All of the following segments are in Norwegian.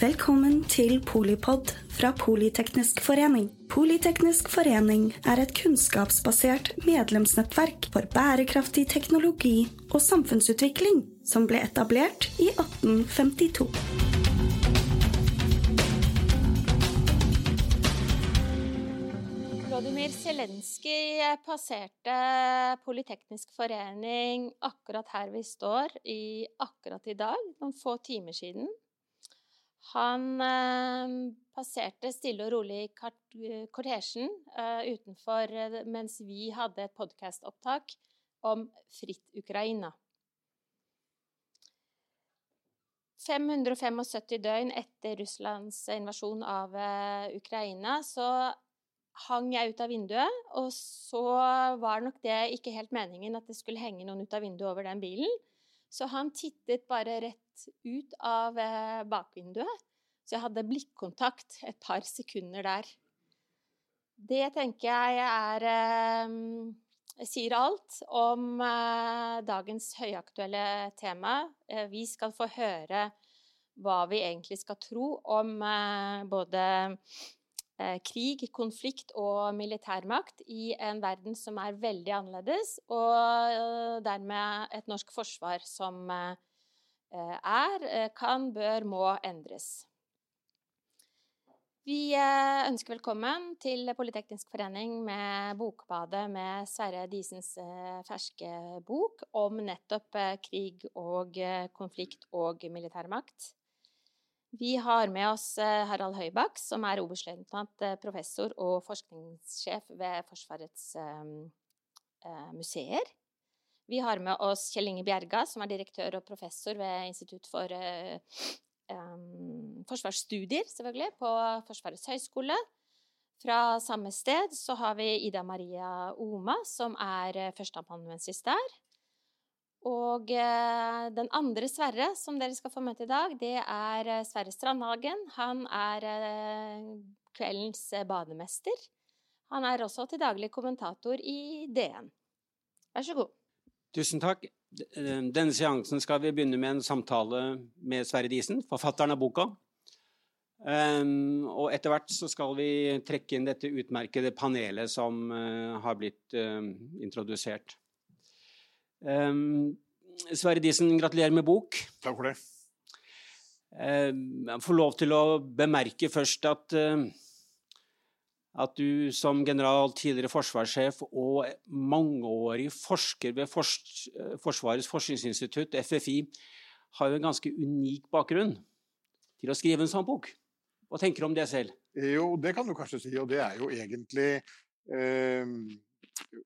Velkommen til Polipod fra Politeknisk forening. Politeknisk forening er et kunnskapsbasert medlemsnettverk for bærekraftig teknologi og samfunnsutvikling som ble etablert i 1852. Vladimir Zelenskyj passerte Politeknisk forening akkurat her vi står, i, akkurat i dag, noen få timer siden. Han eh, passerte stille og rolig kortesjen eh, utenfor eh, mens vi hadde et podkastopptak om Fritt Ukraina. 575 døgn etter Russlands invasjon av eh, Ukraina så hang jeg ut av vinduet, og så var nok det ikke helt meningen at det skulle henge noen ut av vinduet over den bilen. Så han tittet bare rett ut av eh, bakvinduet. Så jeg hadde blikkontakt et par sekunder der. Det tenker jeg er eh, sier alt om eh, dagens høyaktuelle tema. Vi skal få høre hva vi egentlig skal tro om både krig, konflikt og militærmakt i en verden som er veldig annerledes, og dermed et norsk forsvar som er, kan, bør, må endres. Vi ønsker velkommen til Politeknisk forening med Bokbadet med Sverre Disens ferske bok om nettopp krig og konflikt og militærmakt. Vi har med oss eh, Harald Høybakk, som er oberstløytnant, eh, professor og forskningssjef ved Forsvarets eh, museer. Vi har med oss Kjell Inge Bjerga, som er direktør og professor ved Institutt for um, forsvarsstudier, selvfølgelig, på Forsvarets høgskole. Fra samme sted så har vi Ida Maria Oma, som er førsteamanuensis der. Og eh, den andre Sverre som dere skal få møte i dag, det er eh, Sverre Strandhagen. Han er eh, kveldens bademester. Han er også til daglig kommentator i DN. Vær så god. Tusen takk. Denne seansen skal vi begynne med en samtale med Sverre Disen, forfatteren av boka. Um, og etter hvert så skal vi trekke inn dette utmerkede panelet som uh, har blitt uh, introdusert. Um, Sverre Disen, gratulerer med bok. Takk for det. Um, jeg får lov til å bemerke først at, uh, at du som general, tidligere forsvarssjef og mangeårig forsker ved Fors Forsvarets forskningsinstitutt, FFI, har jo en ganske unik bakgrunn til å skrive en sånn bok. Hva tenker du om det selv? Jo, det kan du kanskje si, og det er jo egentlig eh,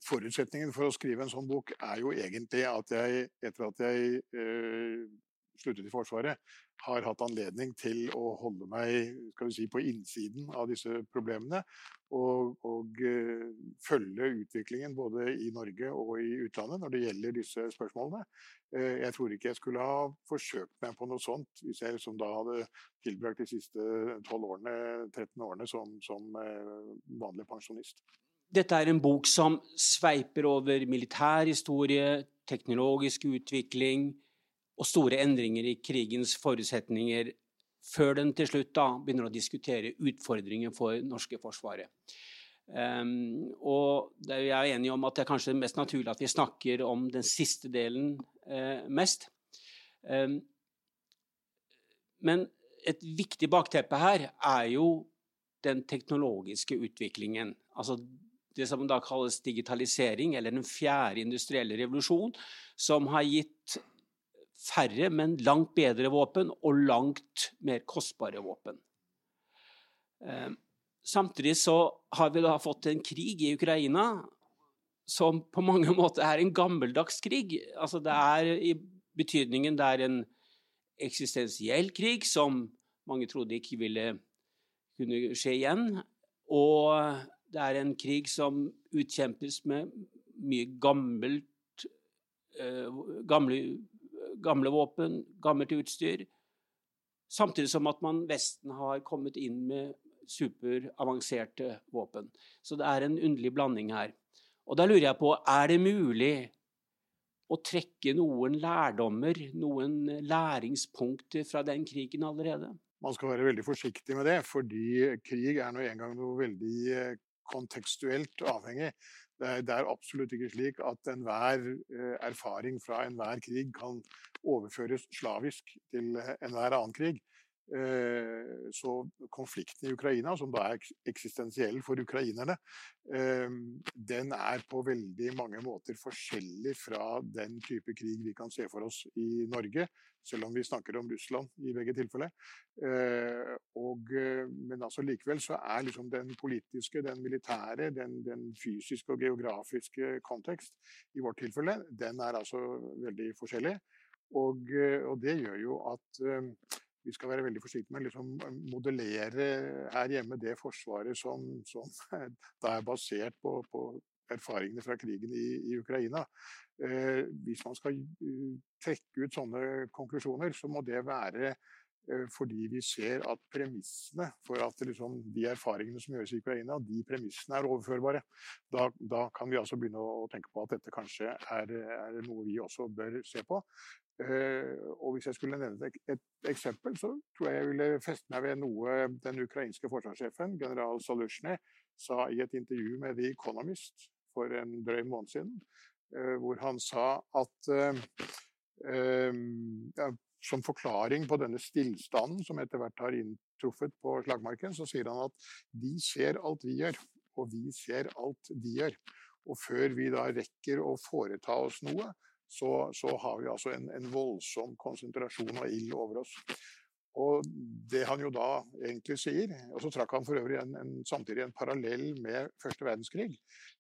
forutsetningen for å skrive en sånn bok er jo egentlig at jeg, etter at jeg eh, sluttet i Forsvaret, har hatt anledning til å holde meg si, på innsiden av disse problemene. Og, og uh, følge utviklingen både i Norge og i utlandet når det gjelder disse spørsmålene. Uh, jeg tror ikke jeg skulle ha forsøkt meg på noe sånt hvis jeg som da hadde tilbrakt de siste 12 årene, 13 årene som, som uh, vanlig pensjonist. Dette er en bok som sveiper over militærhistorie, teknologisk utvikling og store endringer i krigens forutsetninger, før den til slutt da begynner å diskutere utfordringer for norske forsvaret. Um, og jeg er enig om at det er kanskje mest naturlig at vi snakker om den siste delen uh, mest. Um, men et viktig bakteppe her er jo den teknologiske utviklingen. Altså det som da kalles digitalisering, eller den fjerde industrielle revolusjon, som har gitt færre, men langt bedre våpen og langt mer kostbare våpen. Eh, samtidig så har vi da fått en krig i Ukraina som på mange måter er en gammeldags krig. Altså det er i betydningen det er en eksistensiell krig som mange trodde ikke ville kunne skje igjen. Og det er en krig som utkjempes med mye gammelt, uh, gamle, gamle, våpen, gammelt utstyr. Samtidig som at man Vesten har kommet inn med superavanserte våpen. Så det er en underlig blanding her. Og da lurer jeg på, er det mulig å trekke noen lærdommer, noen læringspunkter fra den krigen allerede? man skal være veldig forsiktig med det, fordi krig er nå engang noe veldig eh, kontekstuelt avhengig. Det er, absolutt ikke slik at enhver eh, erfaring fra enhver krig kan overføres slavisk til enhver annen krig. Eh, så konflikten i Ukraina, som da er eksistensiell for ukrainerne, eh, den er på veldig mange måter forskjellig fra den type krig vi kan se for oss i Norge, selv om vi snakker om Russland i begge tilfeller. Eh, og, men altså likevel så er liksom den politiske, den militære, den, den fysiske og geografiske kontekst i vårt tilfelle, den er altså veldig forskjellig. Og, og det gjør jo at vi skal være veldig forsiktige med å liksom modellere her hjemme det forsvaret som, som er basert på, på, erfaringene fra krigen i, i Ukraina. Eh, hvis man skal uh, trekke ut sånne konklusjoner, så må det være eh, fordi vi ser at premissene for at liksom, de erfaringene som gjøres i Ukraina, de premissene er overførbare. Da, da, kan vi altså begynne å tenke på at dette kanskje er, er noe vi også bør se på. Eh, og hvis jeg skulle nevne et, eksempel, så tror jeg jeg ville feste meg ved noe den ukrainske forsvarssjefen, general Salusjny, sa i et intervju med The Economist for en drøy måned siden, eh, hvor han sa at eh, som forklaring på denne stillstanden som etter hvert har inntruffet på slagmarken, så sier han at de ser alt vi gjør, og vi ser alt de gjør. Og før vi da rekker å foreta oss noe, så, så har vi altså en, en, voldsom konsentrasjon av ild over oss. Og det han jo da egentlig sier, og så trakk han for øvrig en, en, samtidig en parallell med første verdenskrig,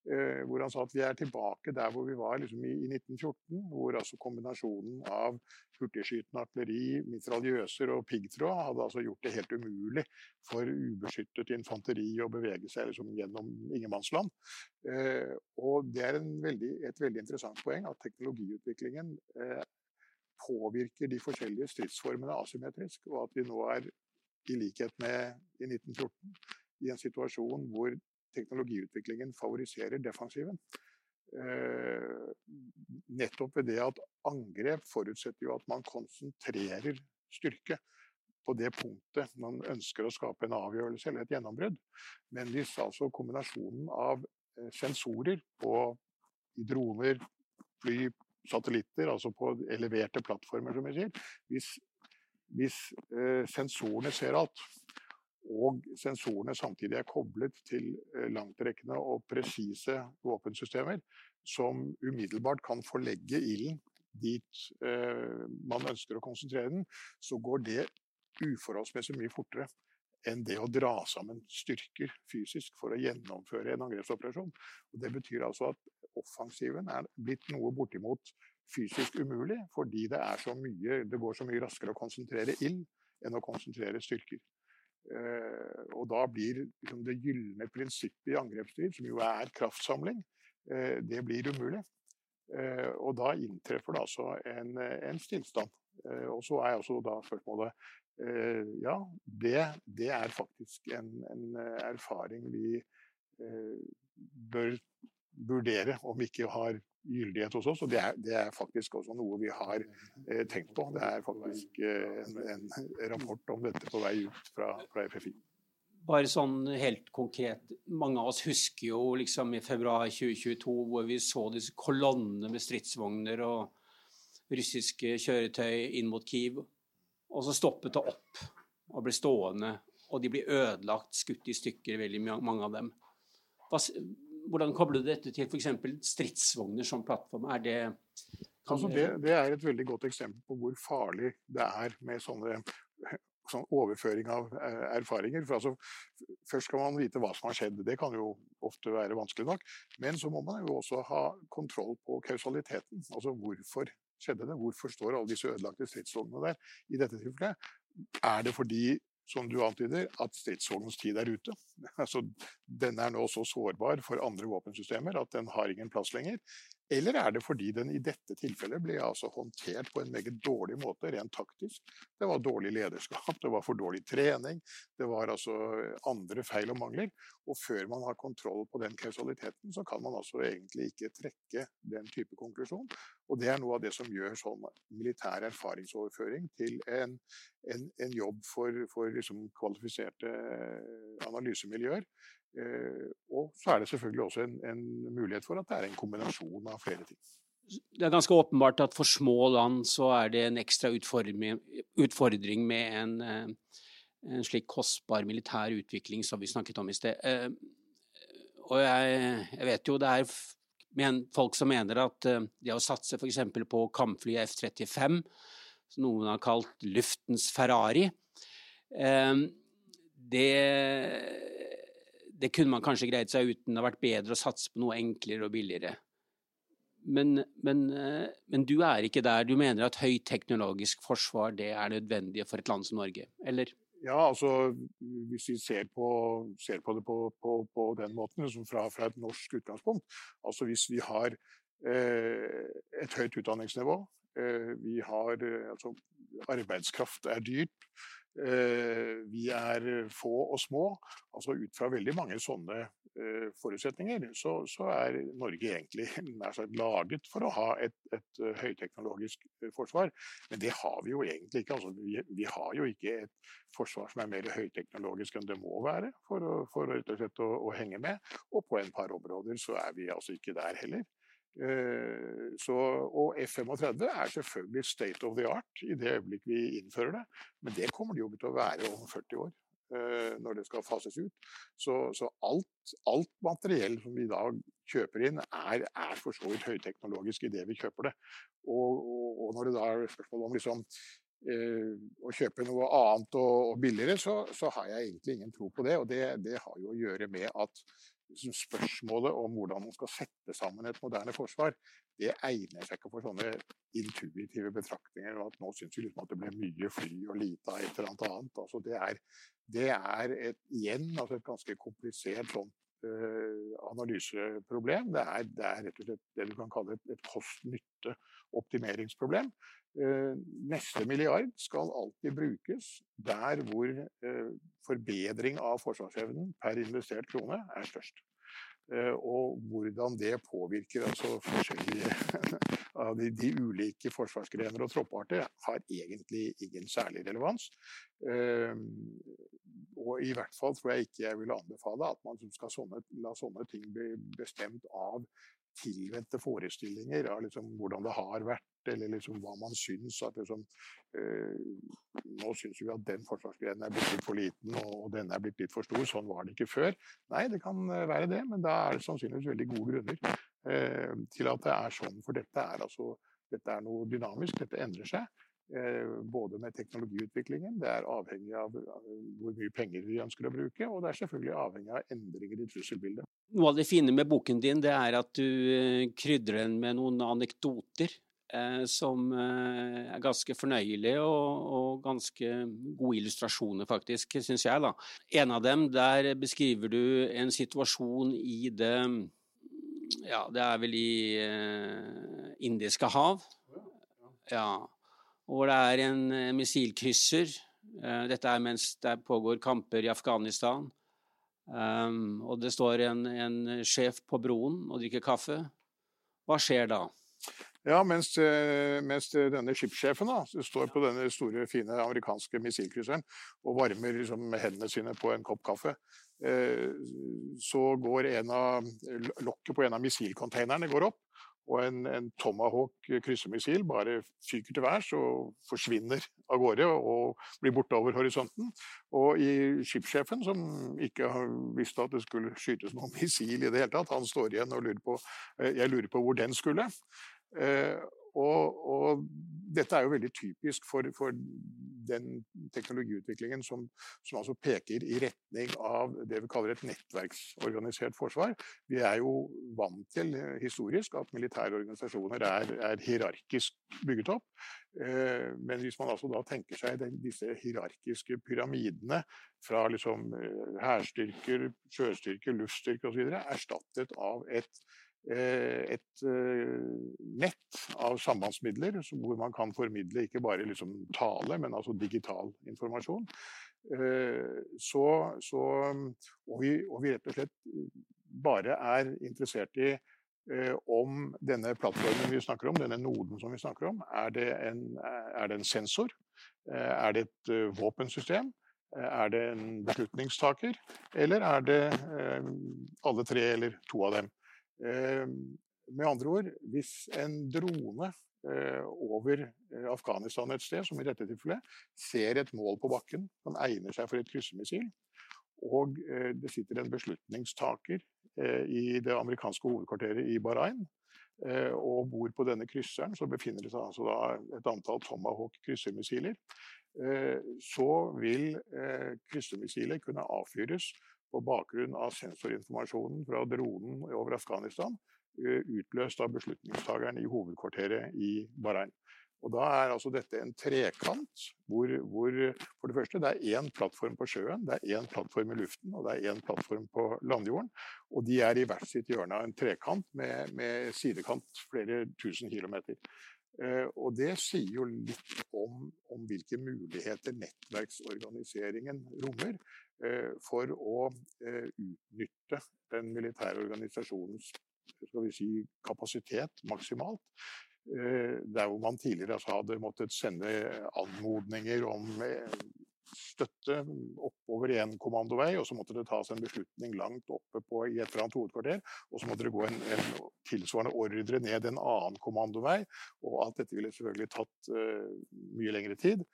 eh, hvor han sa at vi er tilbake der hvor vi var liksom i, i, 1914, hvor altså kombinasjonen av hurtigskytende artilleri, mitraljøser og piggtråd hadde altså gjort det helt umulig for ubeskyttet infanteri å bevege seg liksom gjennom ingenmannsland. Eh, og det er veldig, et veldig interessant poeng at teknologiutviklingen eh, påvirker de forskjellige stridsformene asymmetrisk, og at vi nå er, i likhet med i 1914, i en situasjon hvor teknologiutviklingen favoriserer defensiven. Eh, nettopp ved det at angrep forutsetter jo at man konsentrerer styrke på det punktet man ønsker å skape en avgjørelse eller et gjennombrudd. Men hvis altså kombinasjonen av eh, sensorer på i droner, fly, satellitter, altså på eleverte plattformer, som vi sier. Hvis, hvis eh, sensorene ser alt, og sensorene samtidig er koblet til eh, langtrekkende og presise våpensystemer, som umiddelbart kan forlegge ilden dit eh, man ønsker å konsentrere den, så går det uforholdsmessig mye fortere enn det å dra sammen styrker fysisk for å gjennomføre en angrepsoperasjon. Og det betyr altså at offensiven er blitt noe bortimot fysisk umulig, fordi det, så mye, det går så mye raskere å konsentrere ild enn å konsentrere styrker. Eh, og da blir liksom, det gylne prinsippet i angrepsstrid, som jo er kraftsamling, eh, det blir umulig. Eh, og da inntreffer det altså en, en stillstand. Og så er også da spørsmålet Ja, det, det, er faktisk en, en erfaring vi bør vurdere om ikke har gyldighet hos oss. Og det er, det er faktisk også noe vi har eh, tenkt på. Det er faktisk eh, en, en, rapport om dette på vei ut fra, fra, FFI. Bare sånn helt konkret, mange av oss husker jo liksom i februar 2022 hvor vi så disse kolonnene med stridsvogner og russiske kjøretøy inn mot Kiev. Og så stoppet det opp og ble stående, og de blir ødelagt, skutt i stykker, veldig mange av dem. Hva, hvordan kobler du dette til f.eks. stridsvogner som plattform? Er det, altså det, det, er et veldig godt eksempel på hvor farlig det er med sånne sånn overføring av eh, erfaringer. For altså, først skal man vite hva som har skjedd. Det kan jo ofte være vanskelig nok. Men så må man jo også ha kontroll på kausaliteten. Altså hvorfor skjedde det? Hvorfor står alle disse ødelagte stridsvognene der? I dette tilfellet er det fordi som du antyder, at stridsvognens tid er ute. Altså, den er nå så sårbar for andre våpensystemer at den har ingen plass lenger. Eller er det fordi den i dette tilfellet ble altså håndtert på en meget dårlig måte, rent taktisk? Det var dårlig lederskap, det var for dårlig trening, det var altså andre feil og mangler. Og før man har kontroll på den kausaliteten, så kan man altså egentlig ikke trekke den type konklusjon. Og det er noe av det som gjør sånn militær erfaringsoverføring til en, en, en jobb for, for liksom kvalifiserte analysemiljøer Eh, og så er det selvfølgelig også en, en, mulighet for at det er en kombinasjon av flere ting. Det er ganske åpenbart at for små land så er det en ekstra utfordring med en, eh, en slik kostbar militær utvikling som vi snakket om i sted. Eh, og jeg, jeg vet jo det er folk som mener at det å satse f.eks. på kampflyet F-35, som noen har kalt luftens Ferrari, det det kunne man kanskje greid seg uten. Det har vært bedre å satse på noe enklere og billigere. Men, men, eh, men, du er ikke der. Du mener at høyteknologisk forsvar det er nødvendig for et land som Norge, eller? Ja, altså hvis vi ser på, ser på det på, på, på, den måten, liksom fra, fra, et norsk utgangspunkt. Altså hvis vi har eh, et høyt utdanningsnivå, eh, vi har eh, altså arbeidskraft er dyrt, vi er eh, få og små. altså Ut fra veldig mange sånne eh, forutsetninger, så, så er Norge egentlig nær sagt laget for å ha et, et høyteknologisk forsvar. Men det har vi jo egentlig ikke. altså vi, vi, har jo ikke et forsvar som er mer høyteknologisk enn det må være for, å, for rett og slett å, å henge med. Og på en par områder så er vi altså ikke der heller. Eh, så, og F-35 er selvfølgelig state of the art i det øyeblikk vi innfører det. Men det kommer det jo til å være om 40 år, eh, når det skal fases ut. Så, så alt, alt, materiell som vi i dag kjøper inn, er, er for så vidt høyteknologisk i det vi kjøper det. Og, og, og når det da er spørsmål om liksom, eh, å kjøpe noe annet og billigere, så, så, har jeg egentlig ingen tro på det. Og det, det har jo å gjøre med at spørsmålet om hvordan man skal sette sammen et moderne forsvar, det egner seg ikke for sånne intuitive betraktninger. at Nå syns vi liksom at det ble mye fly og lite av et eller annet. Altså det, er, det er et, igjen altså et ganske komplisert sånt uh, analyseproblem. Det er, det er, rett og slett det du kan kalle et, et kost-nytte optimeringsproblem. Uh, neste milliard skal alltid brukes der hvor uh, forbedring av forsvarsevnen per investert krone er størst. Og hvordan det påvirker altså forskjellige av de, de, ulike forsvarsgrener og troppearter, har egentlig ingen særlig relevans. Og i hvert fall tror jeg ikke jeg vil anbefale at man skal sånne, la sånne ting bli bestemt av tilvendte forestillinger av liksom hvordan det har vært, eller liksom hva man syns. at liksom, øh, Nå syns vi at den forsvarsgrenen er blitt litt for liten, og denne er blitt litt for stor. Sånn var det ikke før. Nei, det kan eh, være det, men da er det sannsynligvis veldig gode grunner øh, til at det er sånn. For dette er, altså, dette er noe dynamisk, dette endrer seg. Eh, både med teknologiutviklingen, det er avhengig av hvor mye penger vi ønsker å bruke, og det er selvfølgelig avhengig av endringer i trusselbildet. Noe av det fine med boken din det er at du eh, krydrer den med noen anekdoter eh, som eh, er ganske fornøyelige og, og, ganske gode illustrasjoner, faktisk, syns jeg. da. En av dem, der beskriver du en situasjon i det Ja, det er vel i eh, Indiske hav. Ja hvor det er en eh, missilkrysser. Eh, dette er mens det pågår kamper i Afghanistan. Um, og det står en, en, sjef på broen og drikker kaffe. Hva skjer da? Ja, mens, eh, mens denne skipssjefen står på denne store, fine amerikanske missilkrysseren og varmer liksom, hendene sine på en kopp kaffe, så går en av lokket på en av missilcontainerne opp, og en, en Tomahawk kryssemissil bare fyker til værs og forsvinner av gårde og blir borte over horisonten. Og i skipssjefen, som ikke har visst at det skulle skytes noe missil i det hele tatt, han står igjen og lurer på eh, Jeg lurer på hvor den skulle. Eh, og, og, dette er jo veldig typisk for, for den teknologiutviklingen som, som, altså peker i retning av det vi kaller et nettverksorganisert forsvar. Vi er jo vant til eh, historisk at militære organisasjoner er, er hierarkisk bygget opp. Eh, men hvis man altså da tenker seg disse hierarkiske pyramidene fra liksom hærstyrker, sjøstyrker, luftstyrker osv. erstattet av et et nett av sambandsmidler hvor man kan formidle ikke bare liksom tale, men altså digital informasjon. Så, så, og, vi, og vi rett og slett bare er interessert i om denne plattformen vi snakker om, denne noden som vi snakker om, er det en, er det en sensor? Er det et våpensystem? Er det en beslutningstaker, eller er det eh, alle tre eller to av dem? Eh, med andre ord, hvis en drone eh, over Afghanistan et sted, som i dette tilfellet, ser et mål på bakken som egner seg for et kryssemissil, og det sitter en beslutningstaker i det amerikanske hovedkvarteret i Bahrain, og bor på denne krysseren, så befinner det seg altså et antall Tomahawk kryssermissiler. Eh, så vil kryssermissilet kunne avfyres på bakgrunn av sensorinformasjonen fra dronen over Afghanistan, eh, utløst av beslutningstageren i hovedkvarteret i Bahrain. Og Da er altså dette en trekant hvor, hvor for det første det er én plattform på sjøen, det er én plattform i luften og det er én plattform på landjorden. Og de er i hvert sitt hjørne av en trekant med, med sidekant flere tusen kilometer. Eh, og det sier jo litt om, om hvilke muligheter nettverksorganiseringen rommer eh, for å eh, utnytte den militære organisasjonens si, kapasitet maksimalt. Der hvor man tidligere altså hadde måttet sende anmodninger om støtte oppover i en kommandovei, og så måtte det tas en beslutning langt oppe på, i et eller annet hovedkvarter. Og så måtte det gå en, en tilsvarende ordre ned en annen kommandovei. Og alt dette ville selvfølgelig tatt uh, mye lengre tid.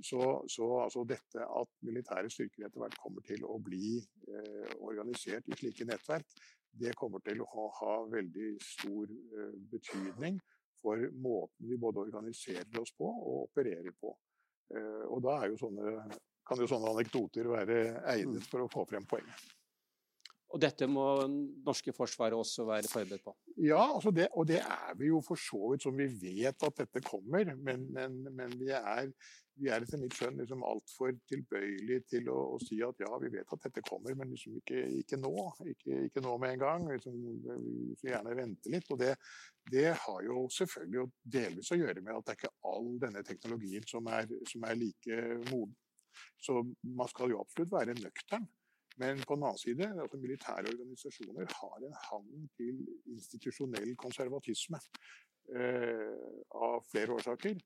Så, så altså dette at militære styrker etter hvert kommer til å bli uh, organisert i slike nettverk, det kommer til å ha, ha veldig stor uh, betydning for måten vi både organiserer oss på og opererer på. Og da er jo sånne kan jo sånne anekdoter være egnet for å få frem poenget. Og dette må norske forsvaret også være forberedt på? Ja, altså det, og det er vi jo for så vidt som vi vet at dette kommer. Men, men, men vi, er, vi, er, etter mitt skjønn liksom altfor tilbøyelige til å, å, si at ja, vi vet at dette kommer, men liksom ikke, ikke nå. Ikke, ikke, nå med en gang. Liksom, vi vil gjerne vente litt. Og det, det, har jo selvfølgelig delvis å gjøre med at det er ikke all denne teknologien som er, som er like moden. Så man skal jo absolutt være nøktern. Men på den annen side, altså militære organisasjoner har en hang til institusjonell konservatisme. Eh, av flere årsaker.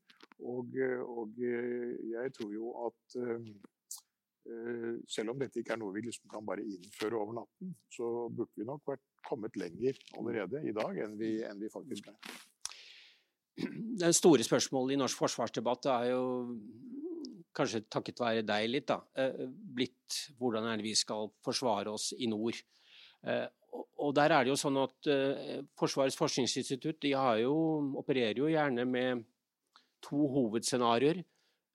Og, og, jeg tror jo at eh, selv om dette ikke er noe vi liksom kan bare innføre over natten, så burde vi nok vært kommet lenger allerede i dag enn vi, enn vi faktisk er. Det store spørsmålet i norsk forsvarsdebatt er jo kanskje takket være deg litt, da, eh, blitt hvordan er det vi skal forsvare oss i nord. Eh, og der er det jo sånn at eh, Forsvarets forskningsinstitutt de jo, opererer jo gjerne med to hovedscenarioer.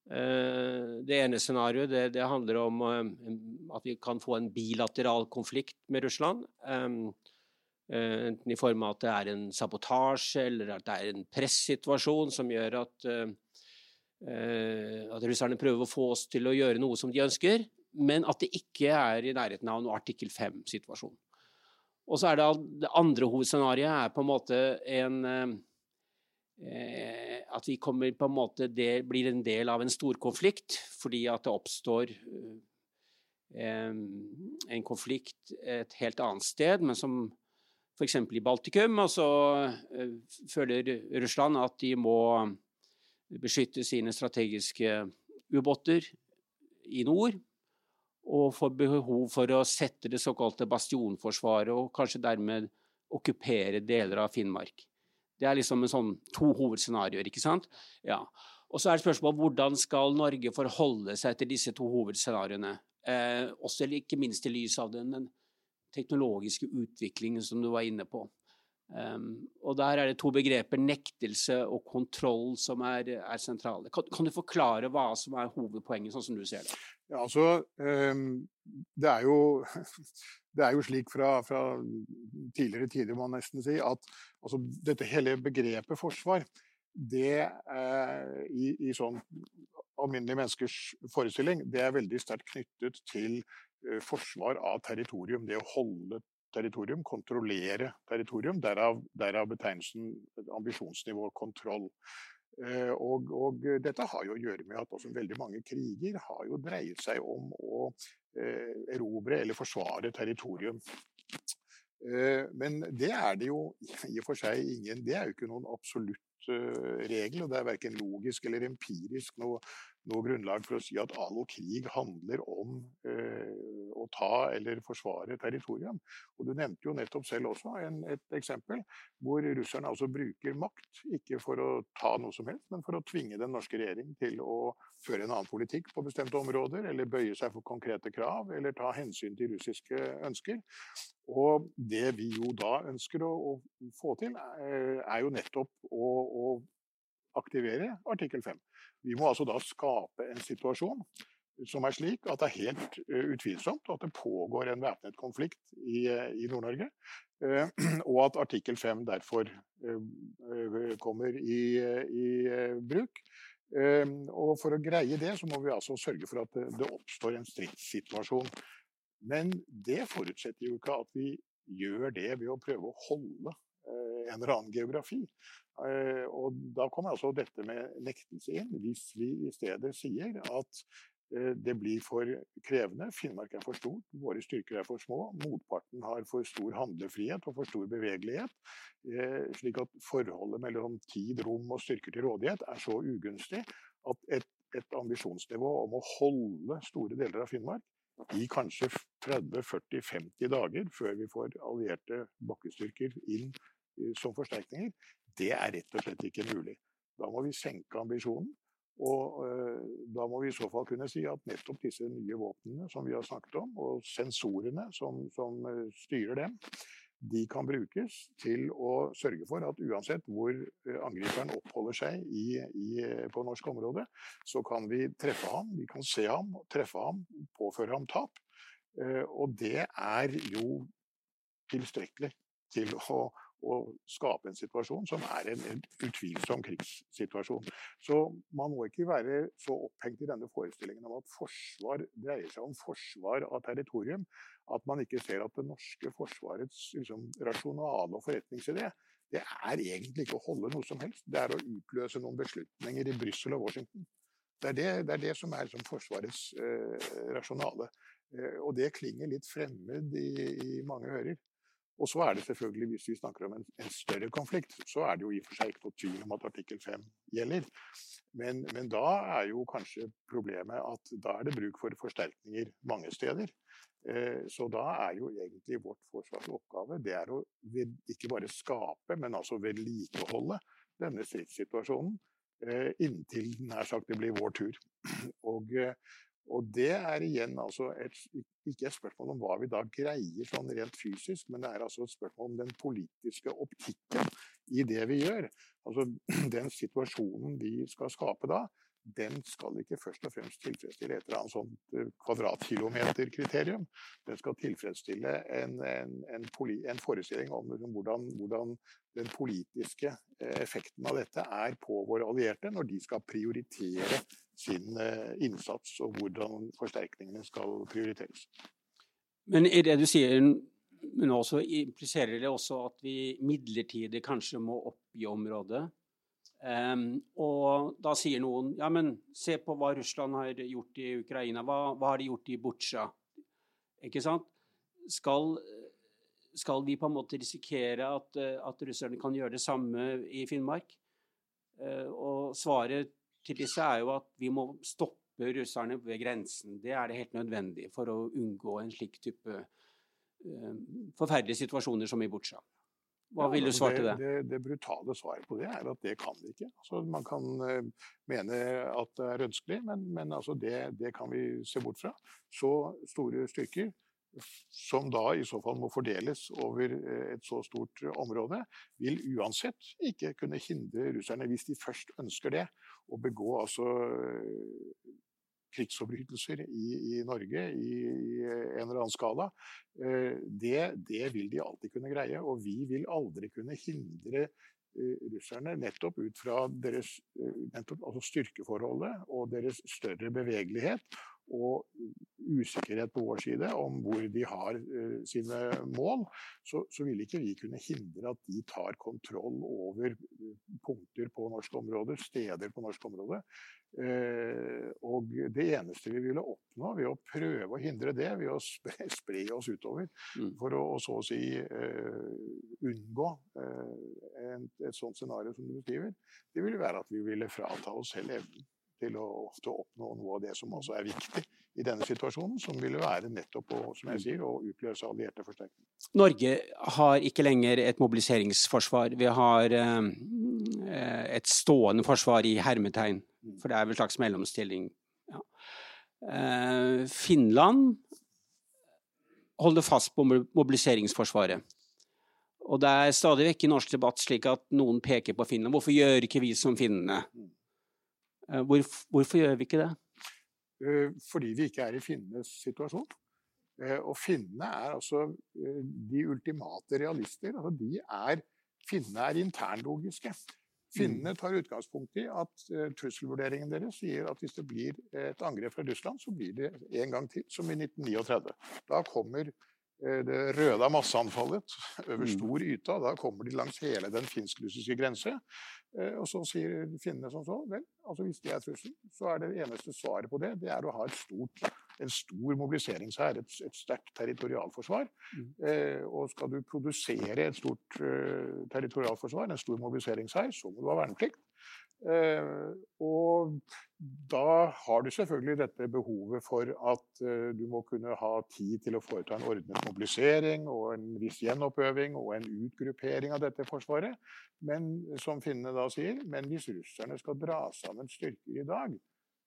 Det ene scenarioet det, det handler om at vi kan få en bilateral konflikt med Russland. Enten i form av at det er en sabotasje eller at det er en pressituasjon som gjør at at russerne prøver å få oss til å gjøre noe som de ønsker, men at det ikke er i nærheten av noe artikkel 5-situasjon. Og så er det, det andre hovedscenarioet er på en måte en eh, At vi kommer på en måte det blir en del av en storkonflikt fordi at det oppstår eh, en konflikt et helt annet sted, men som f.eks. i Baltikum. Og så eh, føler Russland at de må beskytte sine strategiske ubåter i nord, og får behov for å sette det såkalte bastionforsvaret, og kanskje dermed okkupere deler av Finnmark. Det er liksom en sånn to hovedscenarioer, ikke sant? Ja. Og så er det spørsmålet hvordan skal Norge forholde seg til disse to hovedscenarioene? Eh, også ikke minst i lys av den, den teknologiske utviklingen som du var inne på. Um, og der er det to begreper, nektelse og kontroll, som er, er sentrale. Kan, kan, du forklare hva som er hovedpoenget, sånn som du ser det? Ja, altså, um, det, er jo, det er jo slik fra, fra tidligere tider, må man nesten si, at altså, dette hele begrepet forsvar, det er i, i sånn alminnelige menneskers forestilling, det er veldig sterkt knyttet til uh, forsvar av territorium. Det å holde territorium, kontrollere territorium. Derav, derav betegnelsen ambisjonsnivå kontroll. Eh, og, og, dette har jo å gjøre med at også veldig mange kriger har jo dreiet seg om å eh, erobre eller forsvare territorium. Eh, men det er det jo i og for seg ingen Det er jo ikke noen absolutt regel, og det er verken logisk eller empirisk noe, noe grunnlag for å si at all krig handler om eh, å ta eller forsvare territorium. Og Du nevnte jo nettopp selv også en, et eksempel hvor russerne altså bruker makt, ikke for å ta noe som helst, men for å tvinge den norske regjering til å føre en annen politikk på bestemte områder, eller bøye seg for konkrete krav, eller ta hensyn til russiske ønsker. Og det vi jo da ønsker å, å få til, er, er jo nettopp å, å aktivere artikkel 5. Vi må altså da skape en situasjon som er slik at det er helt uh, utvilsomt at det pågår en væpnet konflikt i, uh, i Nord-Norge. Uh, og at artikkel 5 derfor kommer i, i bruk. og for å greie det, så må vi altså sørge for at det oppstår en stridssituasjon. Men det forutsetter jo ikke at vi gjør det ved å prøve å holde en eller annen geografi. Eh, og da kommer altså dette med nektelse inn. Hvis vi i stedet sier at eh, det blir for krevende, Finnmark er for stort, våre styrker er for små, motparten har for stor handlefrihet og for stor bevegelighet, eh, slik at forholdet mellom tid, rom og styrker til rådighet er så ugunstig at et, et ambisjonsnivå om å holde store deler av Finnmark i kanskje 30-40-50 dager før vi får allierte bakkestyrker inn som forsterkninger, det er rett og slett ikke mulig. Da må vi senke ambisjonen. Og uh, da må vi i så fall kunne si at nettopp disse nye våpnene som vi har snakket om, og sensorene som, som uh, styrer dem, de kan brukes til å sørge for at uansett hvor angriperen oppholder seg i, i, på norsk område, så kan vi treffe ham, vi kan se ham, treffe ham, påføre ham tap. Og det er jo tilstrekkelig til å, å skape en situasjon som er en, utvilsom krigssituasjon. Så man må ikke være så opphengt i denne forestillingen om at forsvar dreier seg om forsvar av territorium, at man ikke ser at det norske forsvarets liksom, rasjonale og forretningsidé det er egentlig ikke å holde noe som helst. Det er å utløse noen beslutninger i Brussel og Washington. Det er det, det, er det som er som Forsvarets eh, rasjonale. Eh, og det klinger litt fremmed i, i mange ører. Og så er det selvfølgelig, hvis vi snakker om en, en, større konflikt, så er det jo i og for seg ikke noe tvil om at artikkel 5 gjelder. Men, men, da er jo kanskje problemet at da er det bruk for forsterkninger mange steder. Eh, så da er jo egentlig vårt forsvars oppgave det er å ved, ikke bare skape, men altså vedlikeholde denne stridssituasjonen eh, inntil nær sagt det blir vår tur. Og, eh, og det er igjen altså et, ikke et spørsmål om hva vi da greier sånn rent fysisk, men det er altså et spørsmål om den politiske optikken i det vi gjør. Altså Den situasjonen vi skal skape da, den skal ikke først og fremst tilfredsstille et eller annet sånt eh, kvadratkilometerkriterium. Den skal tilfredsstille en, en, en, en forestilling om liksom hvordan, hvordan, den politiske eh, effekten av dette er på våre allierte når de skal prioritere sin eh, innsats, og hvordan forsterkningene skal prioriteres. Men i det du sier nå, så impliserer det også at vi midlertidig kanskje må oppgi området Um, og da sier noen ja, men se på hva Russland har gjort i Ukraina. Hva, hva har de gjort i Butsja? Ikke sant? Skal, skal, vi på en måte risikere at, at, russerne kan gjøre det samme i Finnmark? Uh, og svaret til disse er jo at vi må stoppe russerne ved grensen. Det er det helt nødvendig for å unngå en slik type uh, forferdelige situasjoner som i Butsja. Hva vil du svare til det? Det, det? brutale svaret på det er at det kan vi ikke. Altså, man kan uh, mene at det er ønskelig, men, men altså det, det, kan vi se bort fra. Så store styrker, som da i så fall må fordeles over uh, et så stort område, vil uansett ikke kunne hindre russerne, hvis de først ønsker det, å begå altså krigsforbrytelser i, i Norge i, i, en eller annen skala, eh, det, det, vil de alltid kunne greie. Og vi vil aldri kunne hindre eh, russerne nettopp ut fra deres eh, nettopp, altså styrkeforholdet og deres større bevegelighet og usikkerhet på vår side om hvor de har uh, sine mål, så, så, vil ikke vi kunne hindre at de tar kontroll over punkter på norsk område, steder på norsk område. Uh, og det eneste vi ville oppnå ved å prøve å hindre det, ved å spre, spre oss utover, mm. for å, så å si unngå et, et sånt scenario som du beskriver, det ville være at vi ville frata oss selv evnen til å, å, oppnå noe av det som også er viktig i denne situasjonen, som ville være nettopp å, som jeg sier, å utløse allierte forsterkninger. Norge har ikke lenger et mobiliseringsforsvar. Vi har eh, et stående forsvar i hermetegn, mm. for det er vel en slags mellomstilling. Ja. Eh, Finland holder fast på mobiliseringsforsvaret. Og det er stadig vekk i norsk debatt slik at noen peker på Finland. Hvorfor gjør ikke vi som finnene? Mm. Eh, hvor, hvorfor gjør vi ikke det? Eh, fordi vi ikke er i finnenes situasjon. Eh, og finnene er altså de ultimate realister. Altså de er, finnene er internlogiske. Finnene tar utgangspunkt i at trusselvurderingen deres sier at hvis det blir et angrep fra Russland, så blir det en gang til, som i 1939. Da kommer det røde masseanfallet over mm. stor yta. Da kommer de langs hele den finsk-russiske grense. Eh, og så sier finnene som så vel, altså hvis det er trusselen, så er det eneste svaret på det det er å ha stort, en stor mobiliseringshær, et, et sterkt territorialforsvar. Mm. Eh, og skal du produsere et stort uh, territorialforsvar, en stor mobiliseringshær, så må du ha verneplikt. Eh, og da har du selvfølgelig dette behovet for at eh, du må kunne ha tid til å foreta en ordnet mobilisering og en viss gjenoppøving og en utgruppering av dette forsvaret. Men som finnene da sier, men hvis russerne skal dra sammen styrker i dag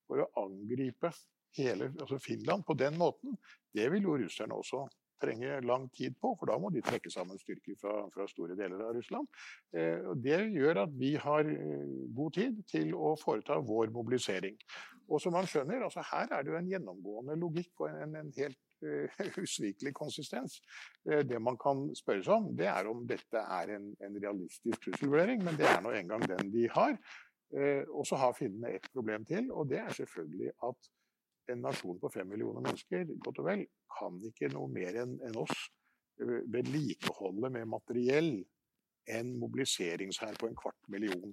for å angripe hele altså Finland på den måten, det vil jo russerne også trenge lang tid på, for da må de trekke sammen styrker fra, fra store deler av Russland. Eh, det gjør at vi har eh, god tid til å foreta vår mobilisering. Og som man skjønner, altså her er det jo en gjennomgående logikk og en, en helt uh, usvikelig konsistens. Det man kan spørre seg om, det er om dette er en, en realistisk trusselvurdering, men det er nå engang den de har. Og så har finnene et problem til, og det er selvfølgelig at en nasjon på fem millioner mennesker godt og vel, kan ikke noe mer enn en oss eh, vedlikeholde med materiell en mobiliseringshær på en kvart million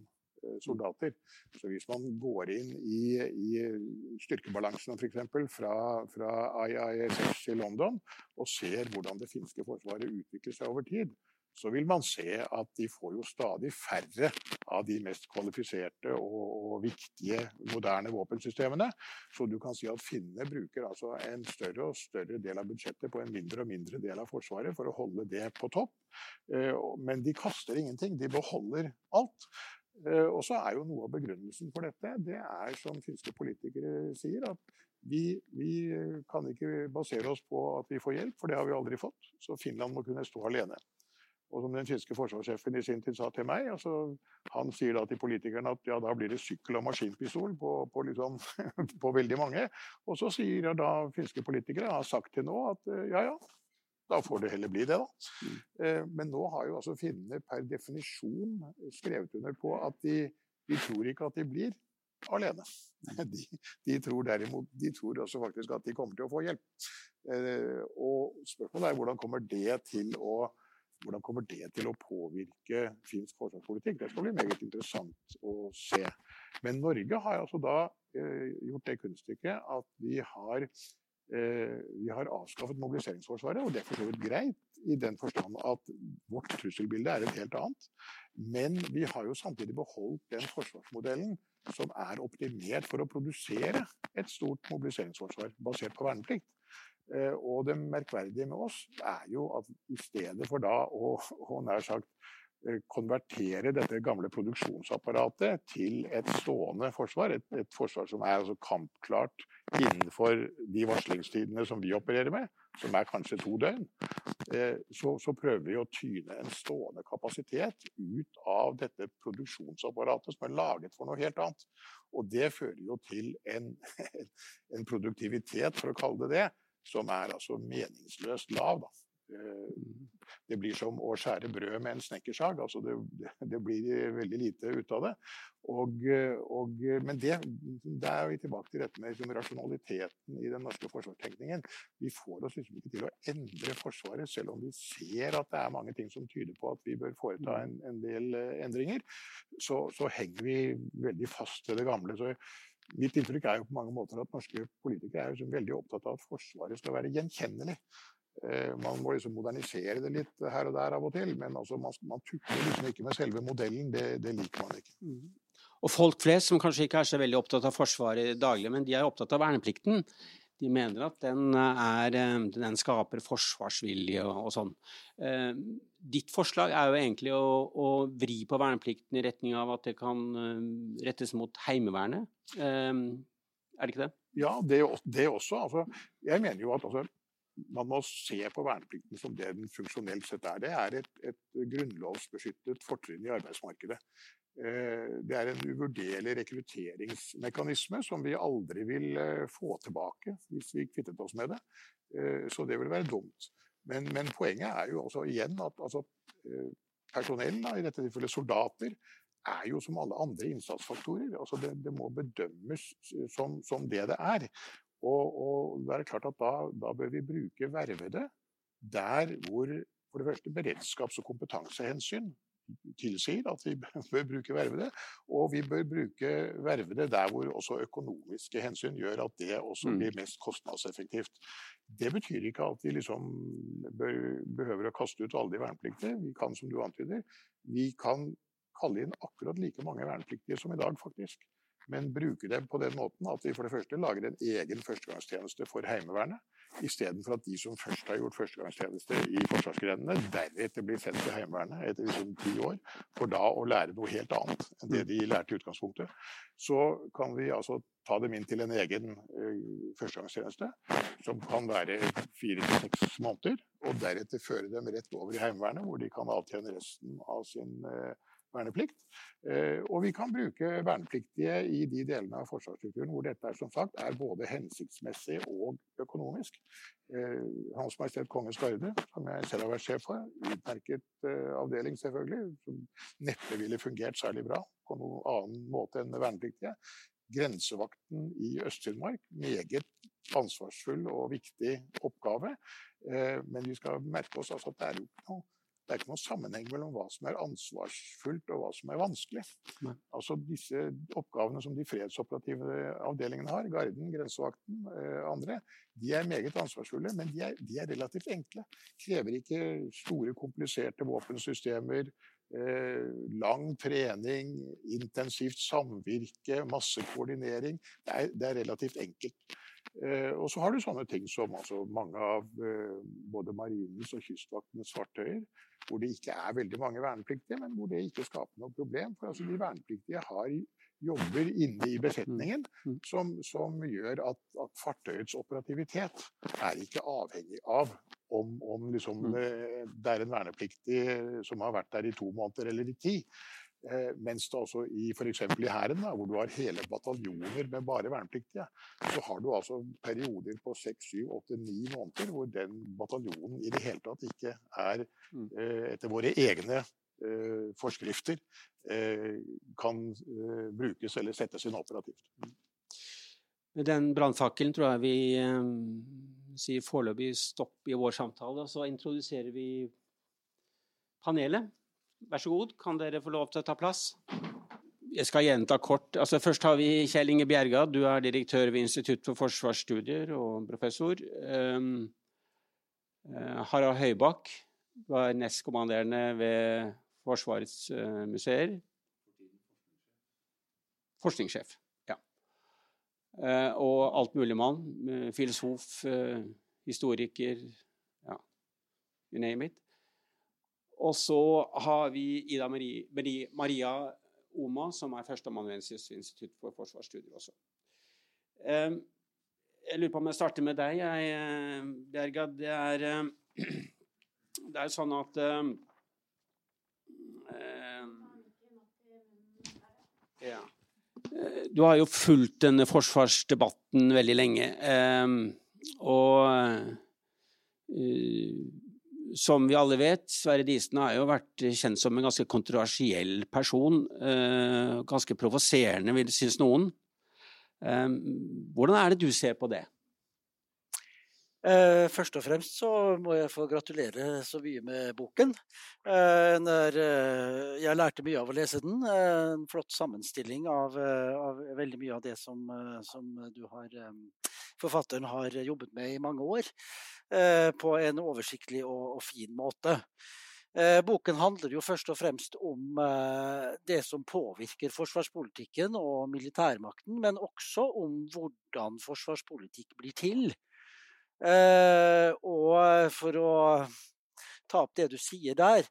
soldater. Så hvis man går inn i, i styrkebalansen f.eks. Fra, fra IISS i London og ser hvordan det finske forsvaret utvikler seg over tid, så vil man se at de får jo stadig færre av de mest kvalifiserte og, og viktige moderne våpensystemene. Så du kan si at finnene bruker altså en større og større del av budsjettet på en mindre og mindre del av Forsvaret for å holde det på topp. Eh, men de kaster ingenting, de beholder alt. Eh, og så er jo noe av begrunnelsen for dette, det er som finske politikere sier, at vi, vi, kan ikke basere oss på at vi får hjelp, for det har vi aldri fått. Så Finland må kunne stå alene. Og som den finske forsvarssjefen i sin tid sa til meg, altså, han sier da til politikerne at ja, da blir det sykkel og maskinpistol på, på, liksom, på veldig mange. Og så sier da finske politikere har sagt til nå at eh, ja ja, da får det heller bli det, da. Mm. Eh, men nå har jo altså finnene per definisjon skrevet under på at de, de tror ikke at de blir alene. De, de, tror derimot de tror også faktisk at de kommer til å få hjelp. Eh, og spørsmålet er hvordan kommer det til å hvordan kommer det til å påvirke finsk forsvarspolitikk? Det skal bli meget interessant å se. Men Norge har altså da eh, gjort det kunststykket at vi har, eh, vi har avskaffet mobiliseringsforsvaret, og det er for så vidt greit i den forstand at vårt trusselbilde er et helt annet. Men vi har jo samtidig beholdt den forsvarsmodellen som er optimert for å produsere et stort mobiliseringsforsvar basert på verneplikt. Eh, og det merkverdige med oss er jo at i stedet for da å, å nær sagt eh, konvertere dette gamle produksjonsapparatet til et stående forsvar, et, et forsvar som er altså kampklart innenfor de varslingstidene som vi opererer med, som er kanskje to døgn, eh, så, så, prøver vi å tyne en stående kapasitet ut av dette produksjonsapparatet som er laget for noe helt annet. Og det fører jo til en, en produktivitet, for å kalle det det, som er altså meningsløst lav. Da. det blir som å skjære brød med en snekkersag. Altså det, det, blir veldig lite ut av det. Og, og, men det, det er vi tilbake til dette med liksom, rasjonaliteten i den norske forsvarstenkningen. Vi får oss liksom ikke til å endre Forsvaret, selv om vi ser at det er mange ting som tyder på at vi bør foreta en, en del endringer. Så, så, henger vi veldig fast til det gamle. Så Mitt inntrykk er jo på mange måter at norske politikere er jo veldig opptatt av at Forsvaret skal være gjenkjennelig. Eh, man må liksom modernisere det litt her og der av og til, men altså man, man tukler liksom ikke med selve modellen. Det, det, liker man ikke. Mm. Og folk flest, som kanskje ikke er så veldig opptatt av Forsvaret daglig, men de er opptatt av verneplikten. De mener at den, er, eh, den skaper forsvarsvilje og, og sånn. Eh, ditt forslag er jo egentlig å, å, vri på verneplikten i retning av at det kan rettes mot Heimevernet. Er det ikke det? Ja, det, det også. Altså, jeg mener jo at altså, man må se på verneplikten som det den funksjonelt sett er. Det er et, et grunnlovsbeskyttet fortrinn i arbeidsmarkedet. Eh, det er en uvurderlig rekrutteringsmekanisme som vi aldri vil eh, få tilbake hvis vi kvittet oss med det. Eh, så det vil være dumt. Men, men poenget er jo også igjen at altså, personell, i dette tilfellet soldater, er jo som alle andre innsatsfaktorer. Altså det, det må bedømmes som, som, det det er. Og, og det er klart at da, da, bør vi bruke vervede der hvor for det første beredskaps- og kompetansehensyn tilsier at vi bør bruke vervede, og vi bør bruke vervede der hvor også økonomiske hensyn gjør at det også mm. blir mest kostnadseffektivt. Det betyr ikke at vi liksom bør, behøver å kaste ut alle de vernepliktige. Vi kan, som du antyder, vi kan kalle inn akkurat like mange vernepliktige som i dag, faktisk men bruker dem på den måten at vi for det første lager en egen førstegangstjeneste for Heimevernet, istedenfor at de som først har gjort førstegangstjeneste i forsvarsgrenene, deretter blir sendt til Heimevernet etter liksom ti år, for da å lære noe helt annet enn det de lærte i utgangspunktet. Så kan vi altså ta dem inn til en egen uh, førstegangstjeneste, som kan være fire til seks måneder, og deretter føre dem rett over i Heimevernet, hvor de kan avtjene resten av sin uh, verneplikt. Eh, og vi kan bruke vernepliktige i de delene av forsvarsstrukturen hvor dette er, som sagt, er både hensiktsmessig og økonomisk. Eh, Hans Majestet Kongens Garde, som jeg selv har vært sjef for, utmerket eh, avdeling selvfølgelig, som neppe ville fungert særlig bra på noen annen måte enn vernepliktige. Grensevakten i Øst-Finnmark, meget ansvarsfull og viktig oppgave. Men vi skal merke oss altså at det er jo ikke noe det er ikke noen sammenheng mellom hva som er ansvarsfullt og hva som er vanskelig. Nei. Altså Disse oppgavene som de fredsoperative avdelingene har, Garden, Grensevakten, eh, andre, de er meget ansvarsfulle, men de er, de er, relativt enkle. Krever ikke store, kompliserte våpensystemer. Eh, lang trening, intensivt samvirke, masse koordinering. Det er, det er relativt enkelt. Eh, og så har du sånne ting som altså, mange av eh, både marinens og kystvaktens fartøyer, hvor det ikke er veldig mange vernepliktige, men hvor det ikke skaper noe problem. For altså, de vernepliktige har jobber inne i besetningen mm, mm. som, som gjør at, at, fartøyets operativitet er ikke avhengig av om, om liksom, mm. Eh, det er en vernepliktig som har vært der i to måneder eller i ti. Eh, mens det altså i f.eks. i Hæren, hvor du har hele bataljoner med bare vernepliktige, så har du altså perioder på seks, syv, åtte, ni måneder hvor den bataljonen i det hele tatt ikke er mm. eh, etter våre egne eh, forskrifter kan brukes eller settes inn operativt. Med den brannfakkelen tror jeg vi sier foreløpig stopp i vår samtale, og så introduserer vi panelet. Vær så god, kan dere få lov til å ta plass? Jeg skal gjenta kort. Altså, først har vi Kjell Inge Bjerga. Du er direktør ved Institutt for forsvarsstudier og professor. Um, Harald Høybakk. Du er nestkommanderende ved Forsvarets uh, museer. Forskningssjef. Ja. Uh, og altmuligmann. Filosof, historiker, ja, you name it. Og så har vi Ida Marie, Maria Oma, som er førsteamanuensis ved Institutt for forsvarsstudier også. Jeg lurer på om jeg starter med deg, jeg, Bjerga. Det er, det er sånn at ja. Du har jo fulgt denne forsvarsdebatten veldig lenge. Og som vi alle vet, Sverre Disen har jo vært kjent som en ganske kontroversiell person. Eh, ganske provoserende, vil synes noen. Eh, hvordan er det du ser på det? Eh, først og fremst så må jeg få gratulere så mye med boken. Eh, eh, jeg lærte mye av å lese den. En flott sammenstilling av, av veldig mye av det som, som har, forfatteren har jobbet med i mange år. På en oversiktlig og, og fin måte. Boken handler jo først og fremst om det som påvirker forsvarspolitikken og militærmakten, men også om hvordan forsvarspolitikk blir til. Eh, og for å ta opp det du sier der,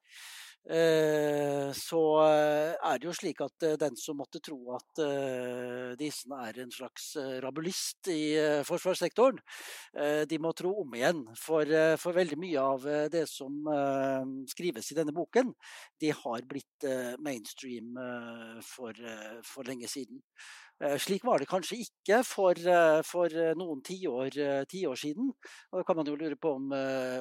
eh, så er det jo slik at eh, den som måtte tro at Disen er en slags rabulist i forsvarssektoren, de må tro om igjen. For, for veldig mye av det som skrives i denne boken, de har blitt mainstream for, for lenge siden. Eh, slik var det kanskje ikke for, eh, for eh, noen tiår, ti siden. Og da kan man jo lure på om,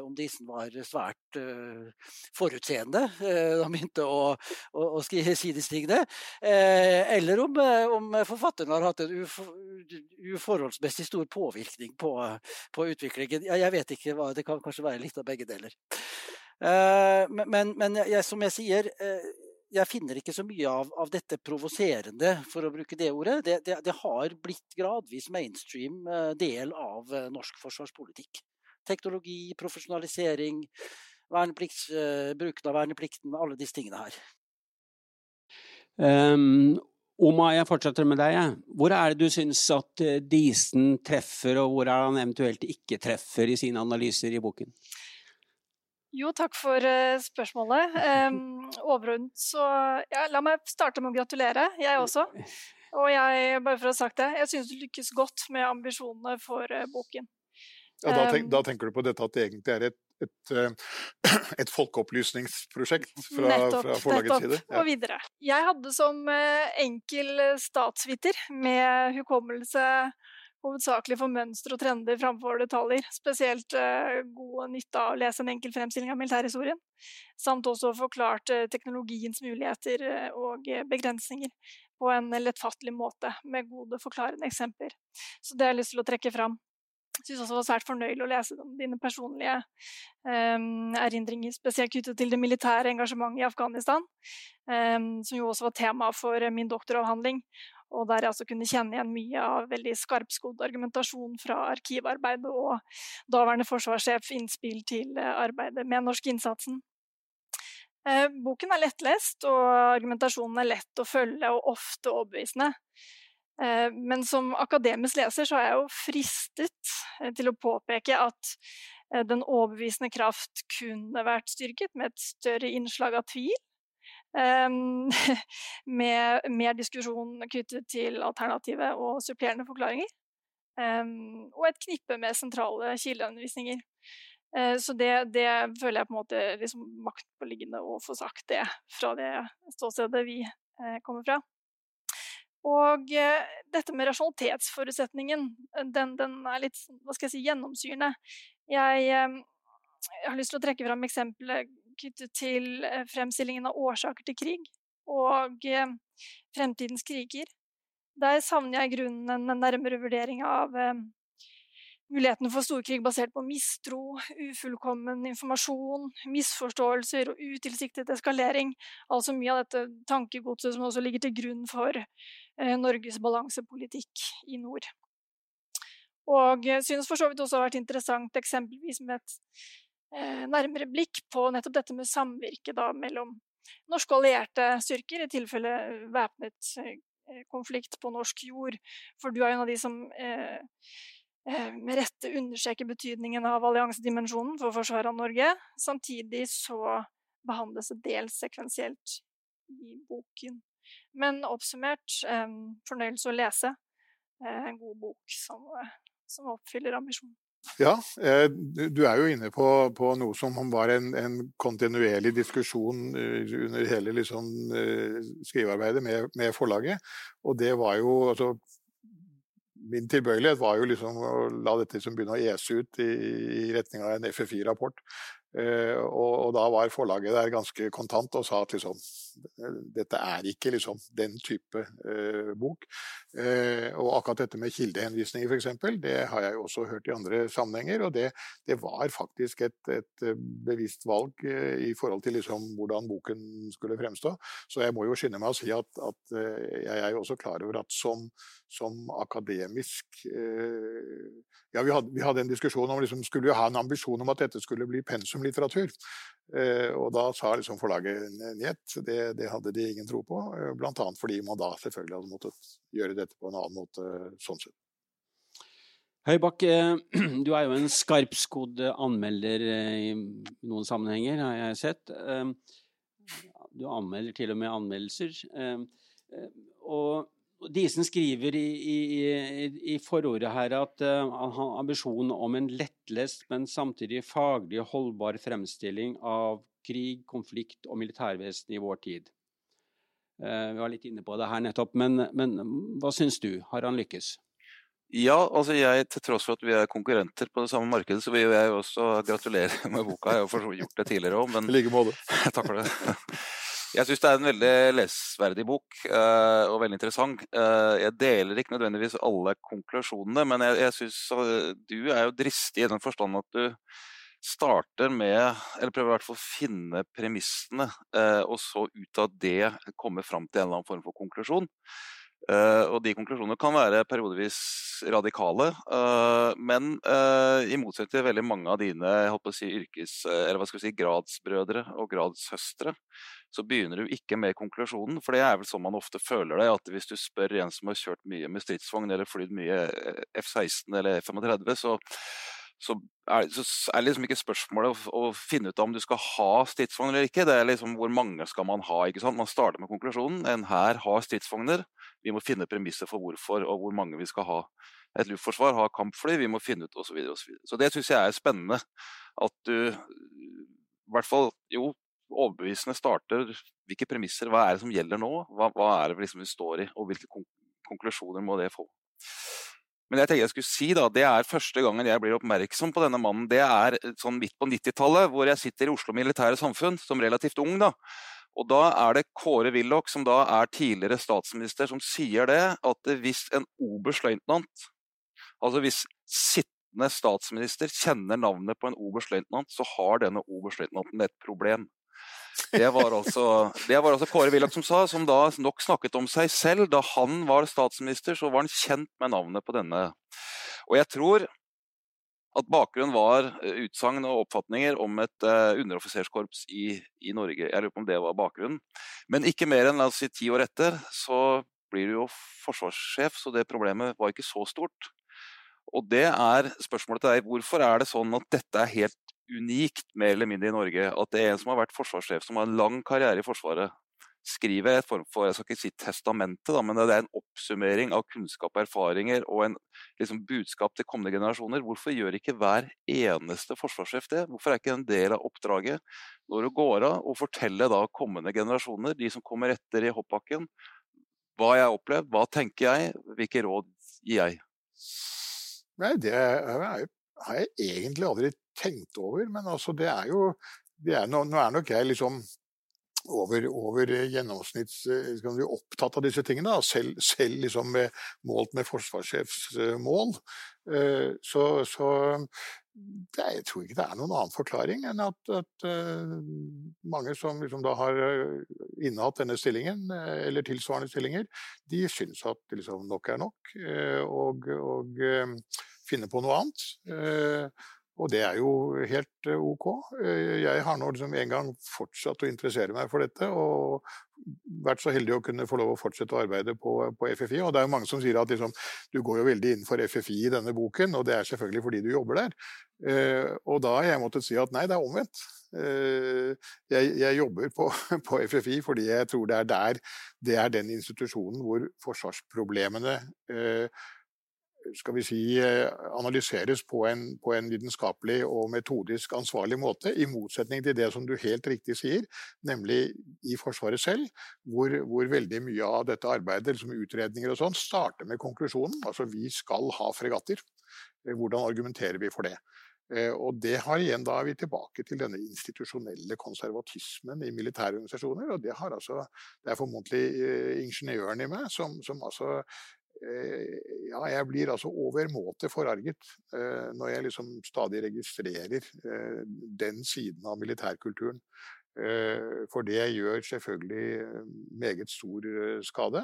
om Disen var svært uh, forutseende da han begynte å, å, å si disse tingene. Eller om, om, forfatteren har hatt en ufo, uforholdsmessig stor påvirkning på, på utviklingen. Jeg, vet ikke hva, Det kan kanskje være litt av begge deler. Men, men jeg, som jeg sier jeg finner ikke så mye av, av dette provoserende, for å bruke det ordet. Det, det, det, har blitt gradvis mainstream eh, del av eh, norsk forsvarspolitikk. Teknologi, profesjonalisering, eh, bruken av verneplikten, alle disse tingene her. Um, Oma, jeg fortsetter med deg. Hvor er det du syns at Disen treffer, og hvor er han eventuelt ikke treffer i sine analyser i boken? Jo, takk for uh, spørsmålet. Um, overordnet så ja, La meg starte med å gratulere, jeg også. Og jeg, bare for å ha sagt det, jeg syns du lykkes godt med ambisjonene for uh, boken. Ja, da, tenk, da, tenker du på dette at det egentlig er et, et, eh, et folkeopplysningsprosjekt fra, nettopp, fra forlagets nettopp, side? Ja. Og videre. Jeg hadde som enkel statsviter med hukommelse hovedsakelig for mønster og trender framfor detaljer. Spesielt uh, god nytte av å lese en enkel fremstilling av militærhistorien. Samt også forklart uh, teknologiens muligheter uh, og begrensninger på en lettfattelig måte, med gode forklarende eksempler. Så det har jeg lyst til å trekke fram. Jeg syns også det var svært fornøyelig å lese om dine personlige um, erindringer, spesielt knyttet til det militære engasjementet i Afghanistan, um, som jo også var tema for min doktoravhandling. Og der jeg altså kunne kjenne igjen mye av veldig skarpskodd argumentasjon fra arkivarbeidet og daværende forsvarssjef innspill til eh, arbeidet med norskinnsatsen. Eh, boken er lettlest, og argumentasjonen er lett å følge og ofte overbevisende. Eh, men som akademisk leser så er jeg jo fristet til å påpeke at den overbevisende kraft kunne vært styrket med et større innslag av tvil med mer diskusjon knyttet til alternative og supplerende forklaringer. Og et knippe med sentrale kildeanvisninger. Uh, så det, det, føler jeg på en måte liksom maktpåliggende å få sagt det fra det ståstedet vi uh, kommer fra. Og uh, dette med rasjonalitetsforutsetningen, den, den, er litt hva skal jeg si, gjennomsyrende. Jeg, jeg har lyst til å trekke fram eksempelet knyttet til eh, fremstillingen av årsaker til krig og eh, fremtidens kriger. Der savner jeg i grunnen en nærmere vurdering av mulighetene muligheten for storkrig basert på mistro, ufullkommen informasjon, misforståelser og utilsiktet eskalering. Altså mye av dette tankegodset som også ligger til grunn for Norges balansepolitikk i nord. Og synes for så vidt også har vært interessant eksempelvis med et Eh, nærmere blikk på nettopp dette med samvirke da, mellom norske allierte styrker, i tilfelle væpnet eh, konflikt på norsk jord. For du er en av de som eh, eh, med rette understreker betydningen av alliansedimensjonen for forsvaret av Norge. Samtidig så behandles det dels sekvensielt i boken. Men oppsummert eh, fornøyelse å lese. Eh, en god bok som, som oppfyller ambisjonen. Ja, eh, du er jo inne på, på noe som var en, en, kontinuerlig diskusjon eh, under hele liksom, eh, skrivearbeidet med, med, forlaget. Og det var jo altså, Min tilbøyelighet var jo liksom å la dette liksom begynne å ese ut i, i retning av en FFI-rapport. Uh, og, og, da var forlaget der ganske kontant og sa at liksom, dette er ikke liksom, den type eh, bok. Eh, og akkurat dette med kildehenvisninger f.eks., det har jeg også hørt i andre sammenhenger. Og det, det var faktisk et, et bevisst valg i forhold til liksom, hvordan boken skulle fremstå. Så jeg må jo skynde meg å si at, at jeg er jo også klar over at som, som akademisk Ja, vi hadde, vi hadde, en diskusjon om liksom, skulle vi ha en ambisjon om at dette skulle bli pensum litteratur. Eh, og da sa liksom forlaget njet, det, det, hadde de ingen tro på. blant Bl.a. fordi man da selvfølgelig hadde måttet gjøre dette på en annen måte sånn sett. Høybakk, du er jo en skarpskodd anmelder i noen sammenhenger, har jeg sett. Du anmelder til og med anmeldelser. Og Disen skriver i, i, i, forordet her at uh, han har ambisjonen om en lettlest, men samtidig faglig holdbar fremstilling av krig, konflikt og militærvesen i vår tid. Uh, vi var litt inne på det her nettopp, men, men hva syns du? Har han lykkes? Ja, altså jeg, til tross for at vi er konkurrenter på det samme markedet, så vil jeg jo også gratulere med boka. Jeg har jo gjort det tidligere òg, men I like måte. Takk for det. Jeg syns det er en veldig lesverdig bok, uh, og veldig interessant. Uh, jeg deler ikke nødvendigvis alle konklusjonene, men jeg, jeg syns uh, du er jo dristig i den forstand at du starter med, eller prøver i hvert fall å finne premissene, og så ut av det komme fram til en eller annen form for konklusjon. Og de konklusjonene kan være periodevis radikale, men i motsetning til veldig mange av dine si, yrkes, eller hva skal vi si, gradsbrødre og gradssøstre, så begynner du ikke med konklusjonen. For det er vel sånn man ofte føler det, at hvis du spør en som har kjørt mye med stridsvogn eller flydd mye F-16 eller F-35, så så er, så er, det liksom ikke spørsmålet å, å, finne ut om du skal ha stridsvogner eller ikke. Det er liksom hvor mange skal man ha. ikke sant? Man starter med konklusjonen. En hær har stridsvogner. Vi må finne premisser for hvorfor og hvor mange vi skal ha. Et luftforsvar har kampfly. Vi må finne ut osv. Så, og så, videre. så det syns jeg er spennende. At du i hvert fall jo overbevisende starter hvilke premisser, hva er det som gjelder nå? Hva, hva er det liksom vi står i, og hvilke konklusjoner må det få? Men jeg tenkte jeg skulle si da, det er første gangen jeg blir oppmerksom på denne mannen. Det er eh, sånn midt på 90-tallet, hvor jeg sitter i Oslo Militære Samfunn som relativt ung. da. Og da er det Kåre Willoch, som da er tidligere statsminister, som sier det, at hvis en oberstløytnant, altså hvis sittende statsminister kjenner navnet på en oberstløytnant, så har denne oberstløytnanten et problem. Det var, altså, det var altså Kåre Willoch som sa, som da nok snakket om seg selv. Da han var statsminister, så var han kjent med navnet på denne. Og jeg tror at bakgrunnen var eh, utsagn og oppfatninger om et uh, underoffiserskorps i, i, Norge. Jeg lurer på om det var bakgrunnen. Men ikke mer enn la ti år etter så blir du jo forsvarssjef, så det problemet var ikke så stort. Og det er spørsmålet til deg. Hvorfor er det sånn at dette er helt unikt mer eller mindre i Norge at det er en som har vært forsvarssjef, som har en lang karriere i Forsvaret, skriver et form for jeg skal ikke si testamente, da, men det er en oppsummering av kunnskap og erfaringer og en liksom, budskap til kommende generasjoner. Hvorfor gjør ikke hver eneste forsvarssjef det? Hvorfor er ikke en del av oppdraget når du går av og forteller da kommende generasjoner, de som kommer etter i hoppbakken, hva jeg har opplevd, hva tenker jeg, hvilke råd gir jeg? Nei, det har jeg egentlig aldri tenkt over. Men altså, det er jo det er, nå, nå, er nok jeg liksom over, over gjennomsnitts si, opptatt av disse tingene, selv, selv liksom med, målt med forsvarssjefsmål. Så, så det, jeg tror ikke det er noen annen forklaring enn at, at uh, mange som liksom da har innehatt denne stillingen, eller tilsvarende stillinger, de syns at liksom nok er nok, og, og finner på noe annet. Og det er jo helt eh, OK. Eh, jeg har nå liksom en gang fortsatt å interessere meg for dette, og vært så heldig å kunne få lov å fortsette å arbeide på, på FFI. Og det er jo mange som sier at liksom, du går jo veldig innenfor FFI i denne boken, og det er selvfølgelig fordi du jobber der. Eh, og da har jeg måttet si at nei, det er omvendt. Jeg, jeg, jobber på, på, FFI fordi jeg tror det er der det er den institusjonen hvor forsvarsproblemene eh, skal vi si, eh, analyseres på en, på en, vitenskapelig og metodisk ansvarlig måte, i motsetning til det som du helt riktig sier, nemlig i Forsvaret selv, hvor, hvor veldig mye av dette arbeidet, liksom utredninger og sånn, starter med konklusjonen. Altså vi skal ha fregatter. Eh, hvordan argumenterer vi for det? Eh, og det har igjen da vi tilbake til denne institusjonelle konservatismen i militære organisasjoner. Og det, har altså, det er formodentlig ingeniøren i meg som, som altså ja, jeg blir altså overmåte forarget når jeg liksom stadig registrerer den siden av militærkulturen. For det gjør selvfølgelig meget stor skade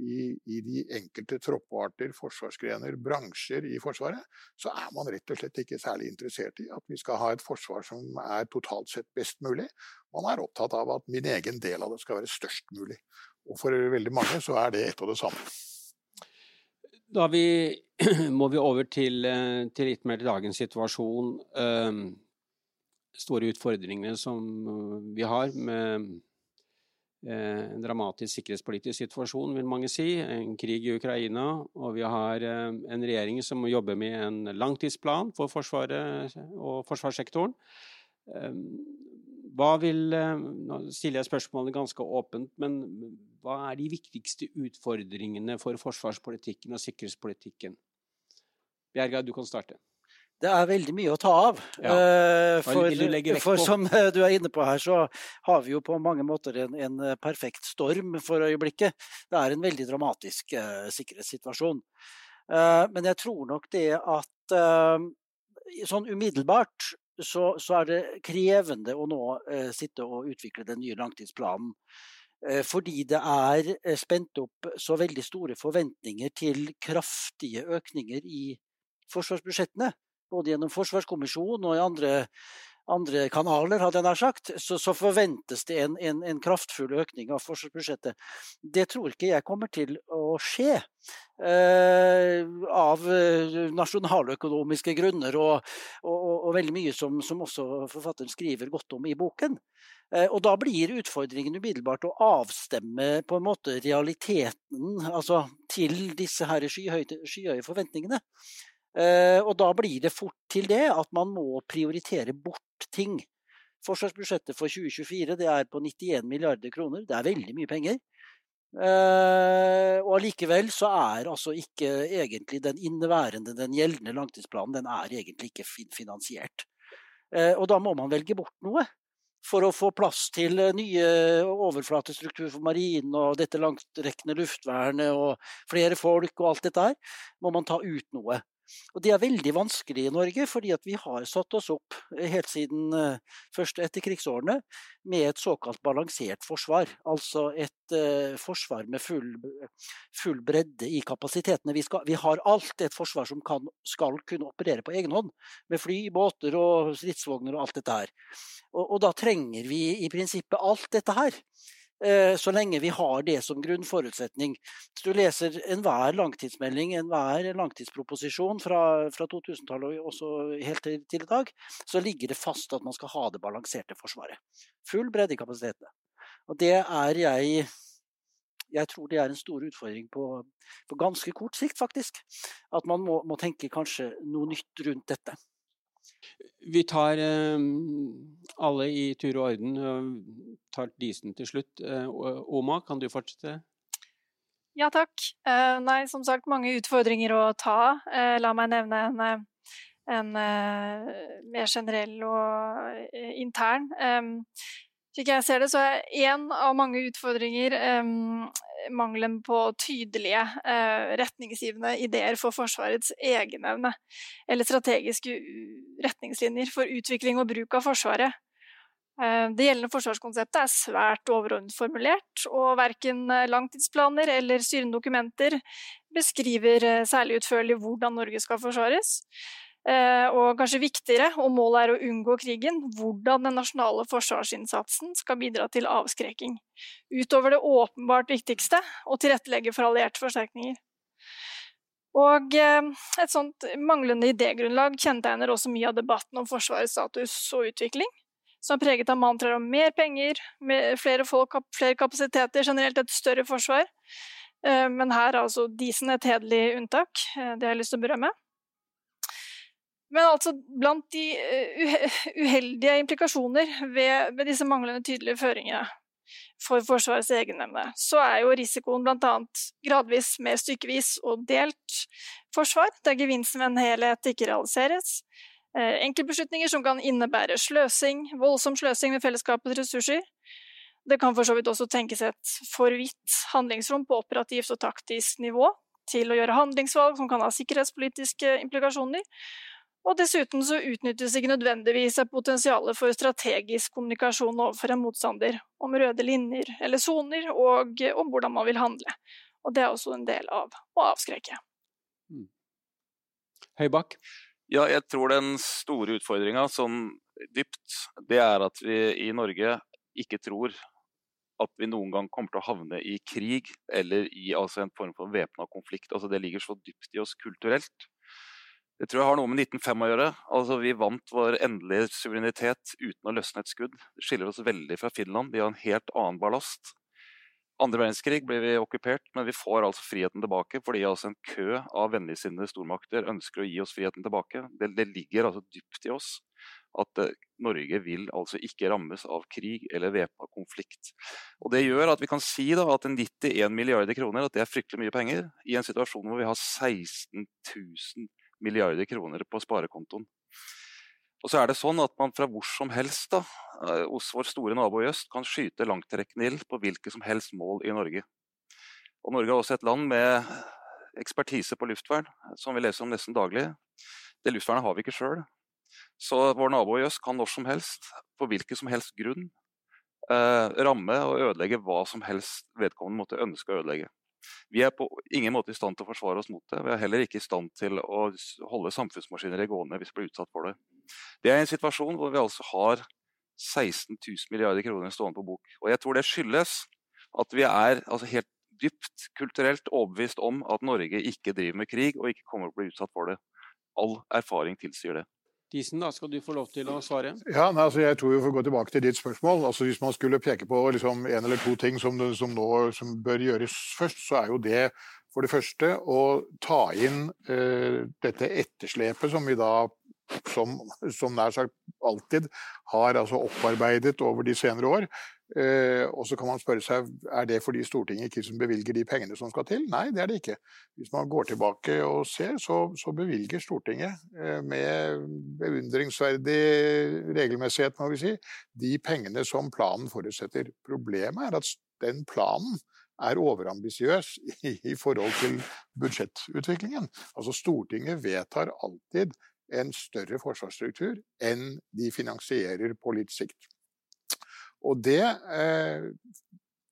i, i, de enkelte troppearter, forsvarsgrener, bransjer i Forsvaret, så er man rett og slett ikke særlig interessert i at vi skal ha et forsvar som er totalt sett best mulig. Man er opptatt av at min egen del av det skal være størst mulig. Og for veldig mange så er det ett og det samme. Da vi, må vi over til, eh, til, litt mer dagens situasjon. Um, store utfordringene som vi har med Eh, en dramatisk sikkerhetspolitisk situasjon, vil mange si. En krig i Ukraina. Og vi har eh, en regjering som jobber med en langtidsplan for Forsvaret og forsvarssektoren. Eh, hva vil Nå stiller jeg spørsmålet ganske åpent, men hva er de viktigste utfordringene for forsvarspolitikken og sikkerhetspolitikken? Bjerga, du kan starte. Det er veldig mye å ta av. Ja. Eh, for, for, som du er inne på her, så har vi jo på mange måter en, en perfekt storm for øyeblikket. Det er en veldig dramatisk uh, sikkerhetssituasjon. Uh, men jeg tror nok det at uh, sånn umiddelbart så, så, er det krevende å nå sitte og utvikle den nye langtidsplanen. Fordi det er spent opp så veldig store forventninger til kraftige økninger i forsvarsbudsjettene både gjennom Forsvarskommisjonen og i andre, andre kanaler, hadde jeg nær sagt, så, så forventes det en, en, en, kraftfull økning av forsvarsbudsjettet. Det tror ikke jeg kommer til å skje. Eh, av eh, nasjonaløkonomiske grunner, og, og, og veldig mye som, som, også forfatteren skriver godt om i boken. Eh, og da blir utfordringen umiddelbart å avstemme på en måte realiteten altså til disse skyhøye forventningene. Eh, og da blir det fort til det at man må prioritere bort ting. Forsvarsbudsjettet for 2024 det er på 91 milliarder kroner. Det er veldig mye penger. Uh, og allikevel så er altså ikke egentlig den inneværende, den gjeldende langtidsplanen, den er egentlig ikke finansiert. Uh, og da må man velge bort noe. For å få plass til nye overflatestruktur for marinen og dette langtrekkende luftvernet og flere folk og alt dette her, må man ta ut noe. Og det er veldig vanskelig i Norge, fordi vi har satt oss opp eh, helt siden først etter krigsårene med et såkalt balansert forsvar. Altså et uh, forsvar med full, full, bredde i kapasitetene. Vi, skal, vi, har alt et forsvar som kan, skal kunne operere på egen hånd. Med fly, båter og stridsvogner og alt dette her. Og, og da trenger vi i prinsippet alt dette her. Eh, så lenge vi har det som grunnforutsetning. Hvis du leser enhver langtidsmelding, enhver langtidsproposisjon fra, fra 2000-tallet og også helt til, til, i dag, så ligger det fast at man skal ha det balanserte forsvaret. Full bredde i kapasitetene. Og det er jeg jeg tror det er en stor utfordring på, på ganske kort sikt, faktisk. At man må, må tenke kanskje noe nytt rundt dette. Vi tar eh, alle i tur og orden. tar Disen til slutt. Eh, Oma, kan du fortsette? Ja takk. Eh, nei, som sagt, mange utfordringer å ta. Eh, la meg nevne en, eh, en eh, mer generell og intern. Slik jeg ser det, så er én av mange utfordringer mangelen på tydelige, eh, retningsgivende ideer for Forsvarets egenevne, eller strategiske retningslinjer for utvikling og bruk av Forsvaret. Eh, det gjeldende forsvarskonseptet er svært overordnet formulert, og verken langtidsplaner eller styrende dokumenter beskriver særlig utførlig hvordan Norge skal forsvares. Eh, og kanskje viktigere, og målet er å unngå krigen, hvordan den nasjonale forsvarsinnsatsen skal bidra til avskrekking. Utover det åpenbart viktigste, å tilrettelegge for allierte forsterkninger. Og eh, et sånt manglende idégrunnlag kjennetegner også mye av debatten om Forsvarets status og utvikling, som er preget av mantraer om mer penger, flere folk, flere kapasiteter, generelt et større forsvar. Eh, men her er altså Disen et hederlig unntak, det har jeg lyst til å berømme. Men altså, blant de eh, uheldige implikasjoner ved, ved disse manglende tydelige føringene for Forsvarets egenevne, så er jo risikoen bl.a. gradvis mer stykkevis og delt forsvar, der gevinsten ved en helhet ikke realiseres. Eh, enkeltbeslutninger som kan innebære sløsing, voldsom sløsing med fellesskapets ressurser. Det kan for så vidt også tenkes et for vidt handlingsrom på operativt og taktisk nivå til å gjøre handlingsvalg som kan ha sikkerhetspolitiske implikasjoner. Og dessuten så utnyttes ikke nødvendigvis av potensialet for strategisk kommunikasjon overfor en motstander, om røde linjer eller soner, og om hvordan man vil handle. Og det er også en del av å avskrekke. Mm. Høybakk? Ja, jeg tror den store utfordringa sånn dypt, det er at vi i Norge ikke tror at vi noen gang kommer til å havne i krig eller i altså, en form for væpna konflikt. Altså, det ligger så dypt i oss kulturelt. Det tror jeg har noe med 1905 å gjøre. Altså, vi vant vår endelige suverenitet uten å løsne et skudd. Det skiller oss veldig fra Finland. De har en helt annen ballast. Andre verdenskrig ble vi okkupert, men vi får altså friheten tilbake fordi altså en kø av vennligsinnede stormakter ønsker å gi oss friheten tilbake. Det, det ligger altså dypt i oss at uh, Norge vil altså ikke rammes av krig eller væpna konflikt. Og Det gjør at vi kan si da, at 91 milliarder kroner at det er fryktelig mye penger i en situasjon hvor vi har 16 000 milliarder kroner på sparekontoen. Og så er det sånn at man fra hvor som helst da, eh, hos vår store nabo i øst kan skyte langtrekkende ild på hvilke som helst mål i Norge. Og Norge er også et land med ekspertise på luftvern, som vi leser om nesten daglig. Det luftvernet har vi ikke sjøl. Så vår nabo i øst kan når som helst, på hvilken som helst grunn, eh, ramme og ødelegge hva som helst vedkommende måtte ønske å ødelegge. Vi er på ingen måte i stand til å forsvare oss mot det. Vi er heller ikke i stand til å holde samfunnsmaskiner gående hvis vi blir utsatt for det. Det er en situasjon hvor vi altså har 16 000 milliarder kroner stående på bok. Og jeg tror det skyldes at vi er altså helt dypt kulturelt overbevist om at Norge ikke driver med krig og ikke kommer til å bli utsatt for det. All erfaring tilsier det. Disen, da skal du få lov til å svare. Ja, nei, altså jeg tror vi får gå tilbake til ditt spørsmål. Altså Hvis man skulle peke på liksom en eller to ting som, som nå som bør gjøres først, så er jo det for det første å ta inn eh, dette etterslepet som vi da som, som nær sagt alltid har altså opparbeidet over de senere år. Eh, og så kan man spørre seg er det fordi Stortinget ikke liksom bevilger de pengene som skal til. Nei, det er det ikke. Hvis man går tilbake og ser, så, så bevilger Stortinget eh, med beundringsverdig regelmessighet, må vi si, de pengene som planen forutsetter. Problemet er at den planen er overambisiøs i, i forhold til budsjettutviklingen. Altså Stortinget vedtar alltid en større forsvarsstruktur enn de finansierer på litt sikt. Og det, eh,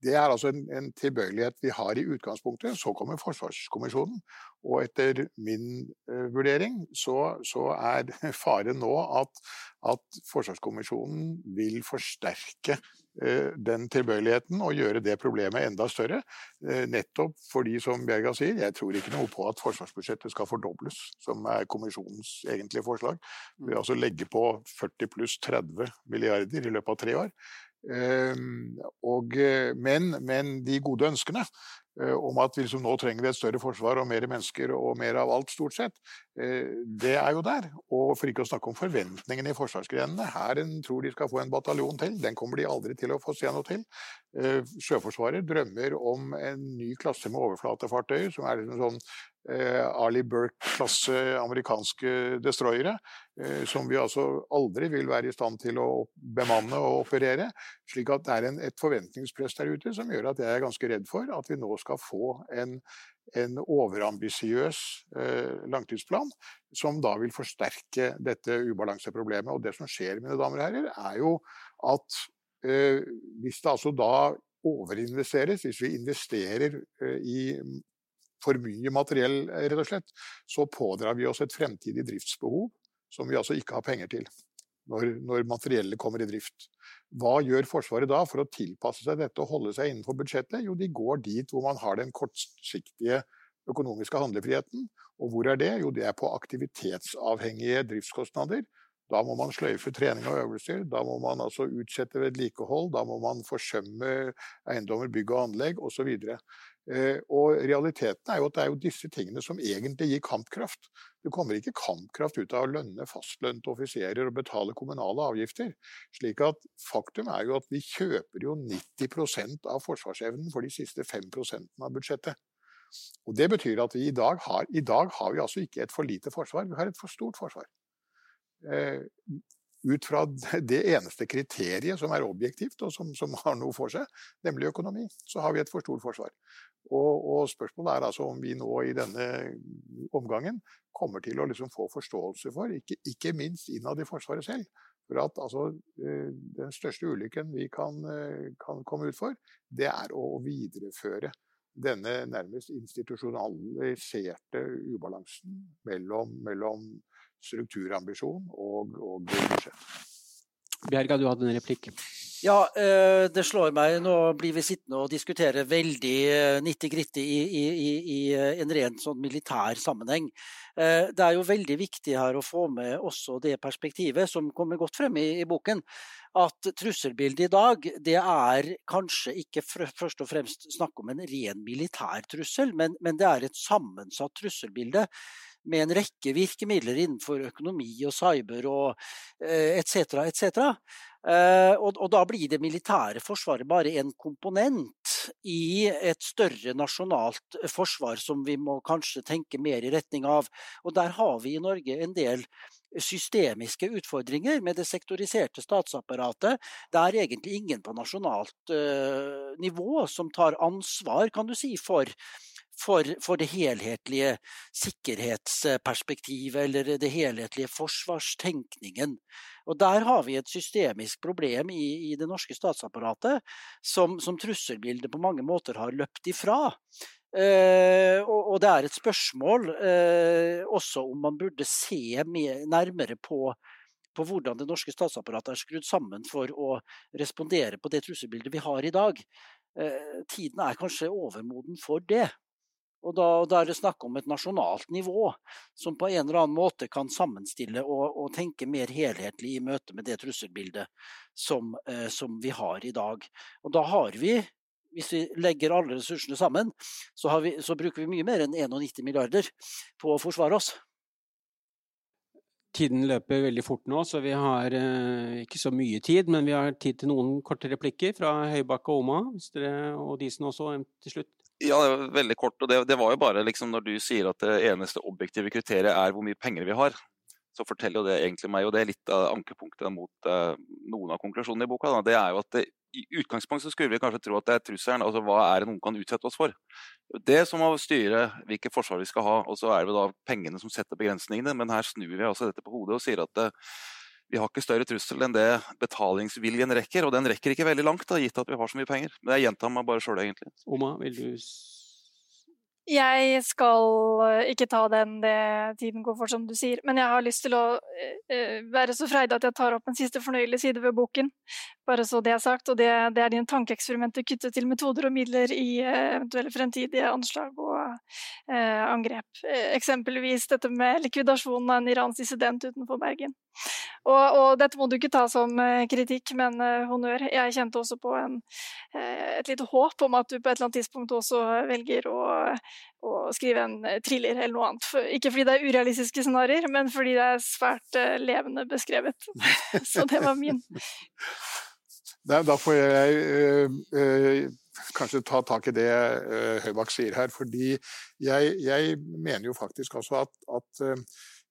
det er altså en, en, tilbøyelighet vi har i utgangspunktet. Så kommer Forsvarskommisjonen. Og etter min uh, vurdering så, så, er faren nå at, at Forsvarskommisjonen vil forsterke uh, den tilbøyeligheten og gjøre det problemet enda større. Nettopp fordi, som Bjerga sier, jeg tror ikke noe på at forsvarsbudsjettet skal fordobles, som er kommisjonens egentlige forslag. Vi vil altså legge på 40 pluss 30 milliarder i løpet av tre år. Ehm, og, eh, men, men, de gode ønskene eh, om at liksom, nå trenger vi et større forsvar og mer mennesker og mer av alt, stort sett, eh, det er jo der. Og for ikke å snakke om forventningene i forsvarsgrenene. Hæren tror de skal få en bataljon til, den kommer de aldri til å få se noe til. Sjøforsvaret drømmer om en ny klasse med overflatefartøy, som er liksom sånn Eh, Ali Burke-klasse amerikanske destroyere, eh, som vi altså aldri vil være i stand til å bemanne og operere. Slik at det er en, et forventningspress der ute som gjør at jeg er ganske redd for at vi nå skal få en, en overambisiøs eh, langtidsplan som da vil forsterke dette ubalanseproblemet. Og det som skjer, mine damer og herrer, er jo at eh, hvis det altså da overinvesteres, hvis vi investerer eh, i for mye materiell, eh, rett og slett, så pådrar vi oss et fremtidig driftsbehov som vi altså ikke har penger til når, når materiellet kommer i drift. Hva gjør Forsvaret da for å tilpasse seg dette og holde seg innenfor budsjettet? Jo, de går dit hvor man har den kortsiktige økonomiske handlefriheten. Og hvor er det? Jo, det er på aktivitetsavhengige driftskostnader. Da må man sløyfe trening og øvelser, da må man altså utsette vedlikehold, da må man forsømme eiendommer, bygg og anlegg osv. Eh, og realiteten er jo at det er jo disse tingene som egentlig gir kampkraft. Det kommer ikke kampkraft ut av å lønne fastlønte offiserer og betale kommunale avgifter. Slik at faktum er jo at vi kjøper jo 90% av forsvarsevnen for de siste 5% av budsjettet. Og Det betyr at vi i dag har, i dag har vi altså ikke et for lite forsvar, vi har et for stort forsvar. Ut fra det eneste kriteriet som er objektivt og som, som, har noe for seg, nemlig økonomi. Så har vi et for stort forsvar. Og, og spørsmålet er altså om vi nå i denne omgangen kommer til å liksom få forståelse for, ikke, ikke minst innad i Forsvaret selv, for at altså, eh, den største ulykken vi kan, eh, kan komme ut for, det er å videreføre denne nærmest institusjonaliserte ubalansen mellom, mellom strukturambisjon og, og budsjett. Bjerga, du hadde en replikk. Ja, eh, det slår meg. Nå blir vi sittende og diskutere veldig eh, nitty-gritty i, i, i, en ren sånn militær sammenheng. Eh, det er jo veldig viktig her å få med også det perspektivet som kommer godt frem i, i boken. At trusselbildet i dag det er kanskje ikke først og fremst snakk om en ren militær trussel, men, men det er et sammensatt trusselbilde med en rekke virkemidler innenfor økonomi og cyber og etc. etc. Eh, og, og, da blir det militære forsvaret bare en komponent i et større nasjonalt forsvar som vi må kanskje tenke mer i retning av. Og der har vi i Norge en del systemiske utfordringer med det sektoriserte statsapparatet. Det er egentlig ingen på nasjonalt uh, nivå som tar ansvar, kan du si, for for, for, det helhetlige sikkerhetsperspektivet eller det helhetlige forsvarstenkningen. Og Der har vi et systemisk problem i, i det norske statsapparatet som, som, trusselbildet på mange måter har løpt ifra. Eh, og, og, det er et spørsmål eh, også om man burde se mer, nærmere på på hvordan det norske statsapparatet er skrudd sammen for å respondere på det trusselbildet vi har i dag. Eh, tiden er kanskje overmoden for det. Og da, da, er det snakk om et nasjonalt nivå som på en eller annen måte kan sammenstille og, og tenke mer helhetlig i møte med det trusselbildet som, eh, som, vi har i dag. Og da har vi, hvis vi legger alle ressursene sammen, så, vi, så bruker vi mye mer enn 91 milliarder på å forsvare oss. Tiden løper veldig fort nå, så vi har eh, ikke så mye tid. Men vi har tid til noen korte replikker fra Høybakk og Oma, hvis dere, og Disen også til slutt. Ja, det var veldig kort. og det, det, var jo bare liksom når du sier at det eneste objektive kriteriet er hvor mye penger vi har, så forteller jo det egentlig meg, og det er litt av ankepunktet mot eh, noen av konklusjonene i boka, da, det er jo at det, i utgangspunktet skulle vi kanskje tro at det er trusselen, altså hva er det noen kan utsette oss for? Det som må styre hvilket forsvar vi skal ha, og så er det da pengene som setter begrensningene, men her snur vi altså dette på hodet og sier at det, vi har ikke større trussel enn det betalingsviljen rekker, og den rekker ikke veldig langt, da, gitt at vi har så mye penger. Men jeg gjentar meg bare sjøl, egentlig. Oma, vil du jeg skal eh, ikke ta den det tiden går for, som du sier, men jeg har lyst til å uh, være så freidig at jeg tar opp en siste fornøyelig side ved boken. Bare så det er sagt. Og det, det er dine tankeeksperimenter knyttet til metoder og midler i eventuelle fremtidige anslag og angrep. eksempelvis dette med likvidasjonen av en iransk dissident utenfor Bergen. Og, og, dette må du ikke ta som kritikk, men honnør. Jeg kjente også på en, et lite håp om at du på et eller annet tidspunkt også velger å å skrive en eh, thriller eller noe annet. Ikke fordi det er urealistiske scenarioer, men fordi det er svært levende beskrevet. Så det var min. Da, får jeg kanskje ta tak i det Høybakk sier her. Fordi jeg, jeg, mener jo faktisk også at, at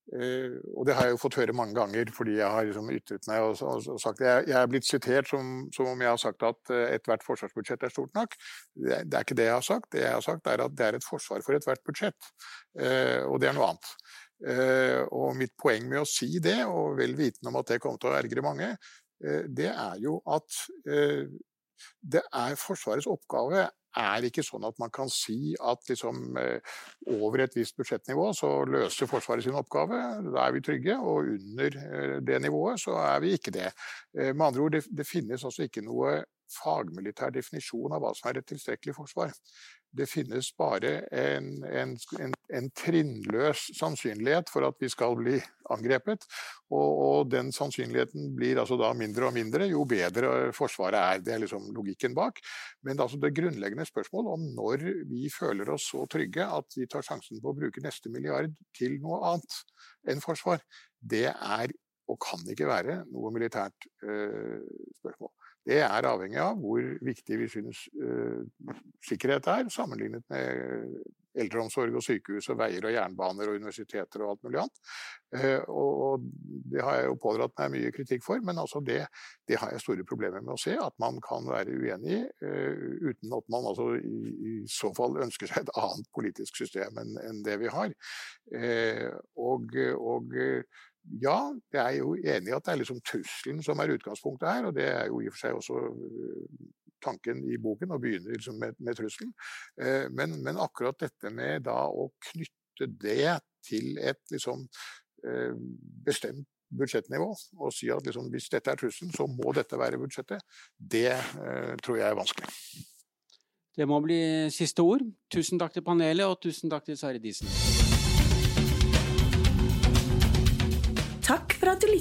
Uh, og det har jeg jo fått høre mange ganger fordi jeg har liksom ytret meg og, og, og sagt jeg, jeg, er blitt sitert som, som, om jeg har sagt at uh, ethvert forsvarsbudsjett er stort nok. Det, det, er ikke det jeg har sagt. Det jeg har sagt er at det er et forsvar for ethvert budsjett. Uh, og det er noe annet. og mitt poeng med å si det, og vel vitende om at det kommer til å ergre mange, det er jo at det er Forsvarets oppgave er ikke sånn at man kan si at liksom, eh, over et visst budsjettnivå så løser Forsvaret sin oppgave, da er vi trygge, og under eh, det nivået så er vi ikke det. Eh, med andre ord, det, det finnes altså ikke noe fagmilitær definisjon av hva som er et tilstrekkelig forsvar. Det finnes bare en, en, en, en trinnløs sannsynlighet for at vi skal bli angrepet. Og, og, den sannsynligheten blir altså da mindre og mindre jo bedre Forsvaret er. Det er liksom logikken bak. Men altså det grunnleggende spørsmålet om når vi føler oss så trygge at vi tar sjansen på å bruke neste milliard til noe annet enn forsvar, det er og kan ikke være noe militært øh, spørsmål. Det er avhengig av hvor viktig vi syns uh, sikkerhet er, sammenlignet med eldreomsorg og sykehus og veier og jernbaner og universiteter og alt mulig annet. Uh, og det har jeg jo pådratt meg mye kritikk for, men altså det, det, har jeg store problemer med å se. At man kan være uenig uh, uten at man altså i, i, så fall ønsker seg et annet politisk system enn, enn det vi har. Eh, og, og ja, jeg er jo enig i at det er liksom trusselen som er utgangspunktet her, og det er jo i og for seg også tanken i boken, å begynne liksom med, med trusselen. Men, men, akkurat dette med da å knytte det til et liksom Eh, bestemt budsjettnivå og si at liksom, hvis dette er trusselen, så må dette være budsjettet, det eh, tror jeg er vanskelig. Det må bli siste ord. Tusen takk til panelet, og tusen takk til Sari Disen.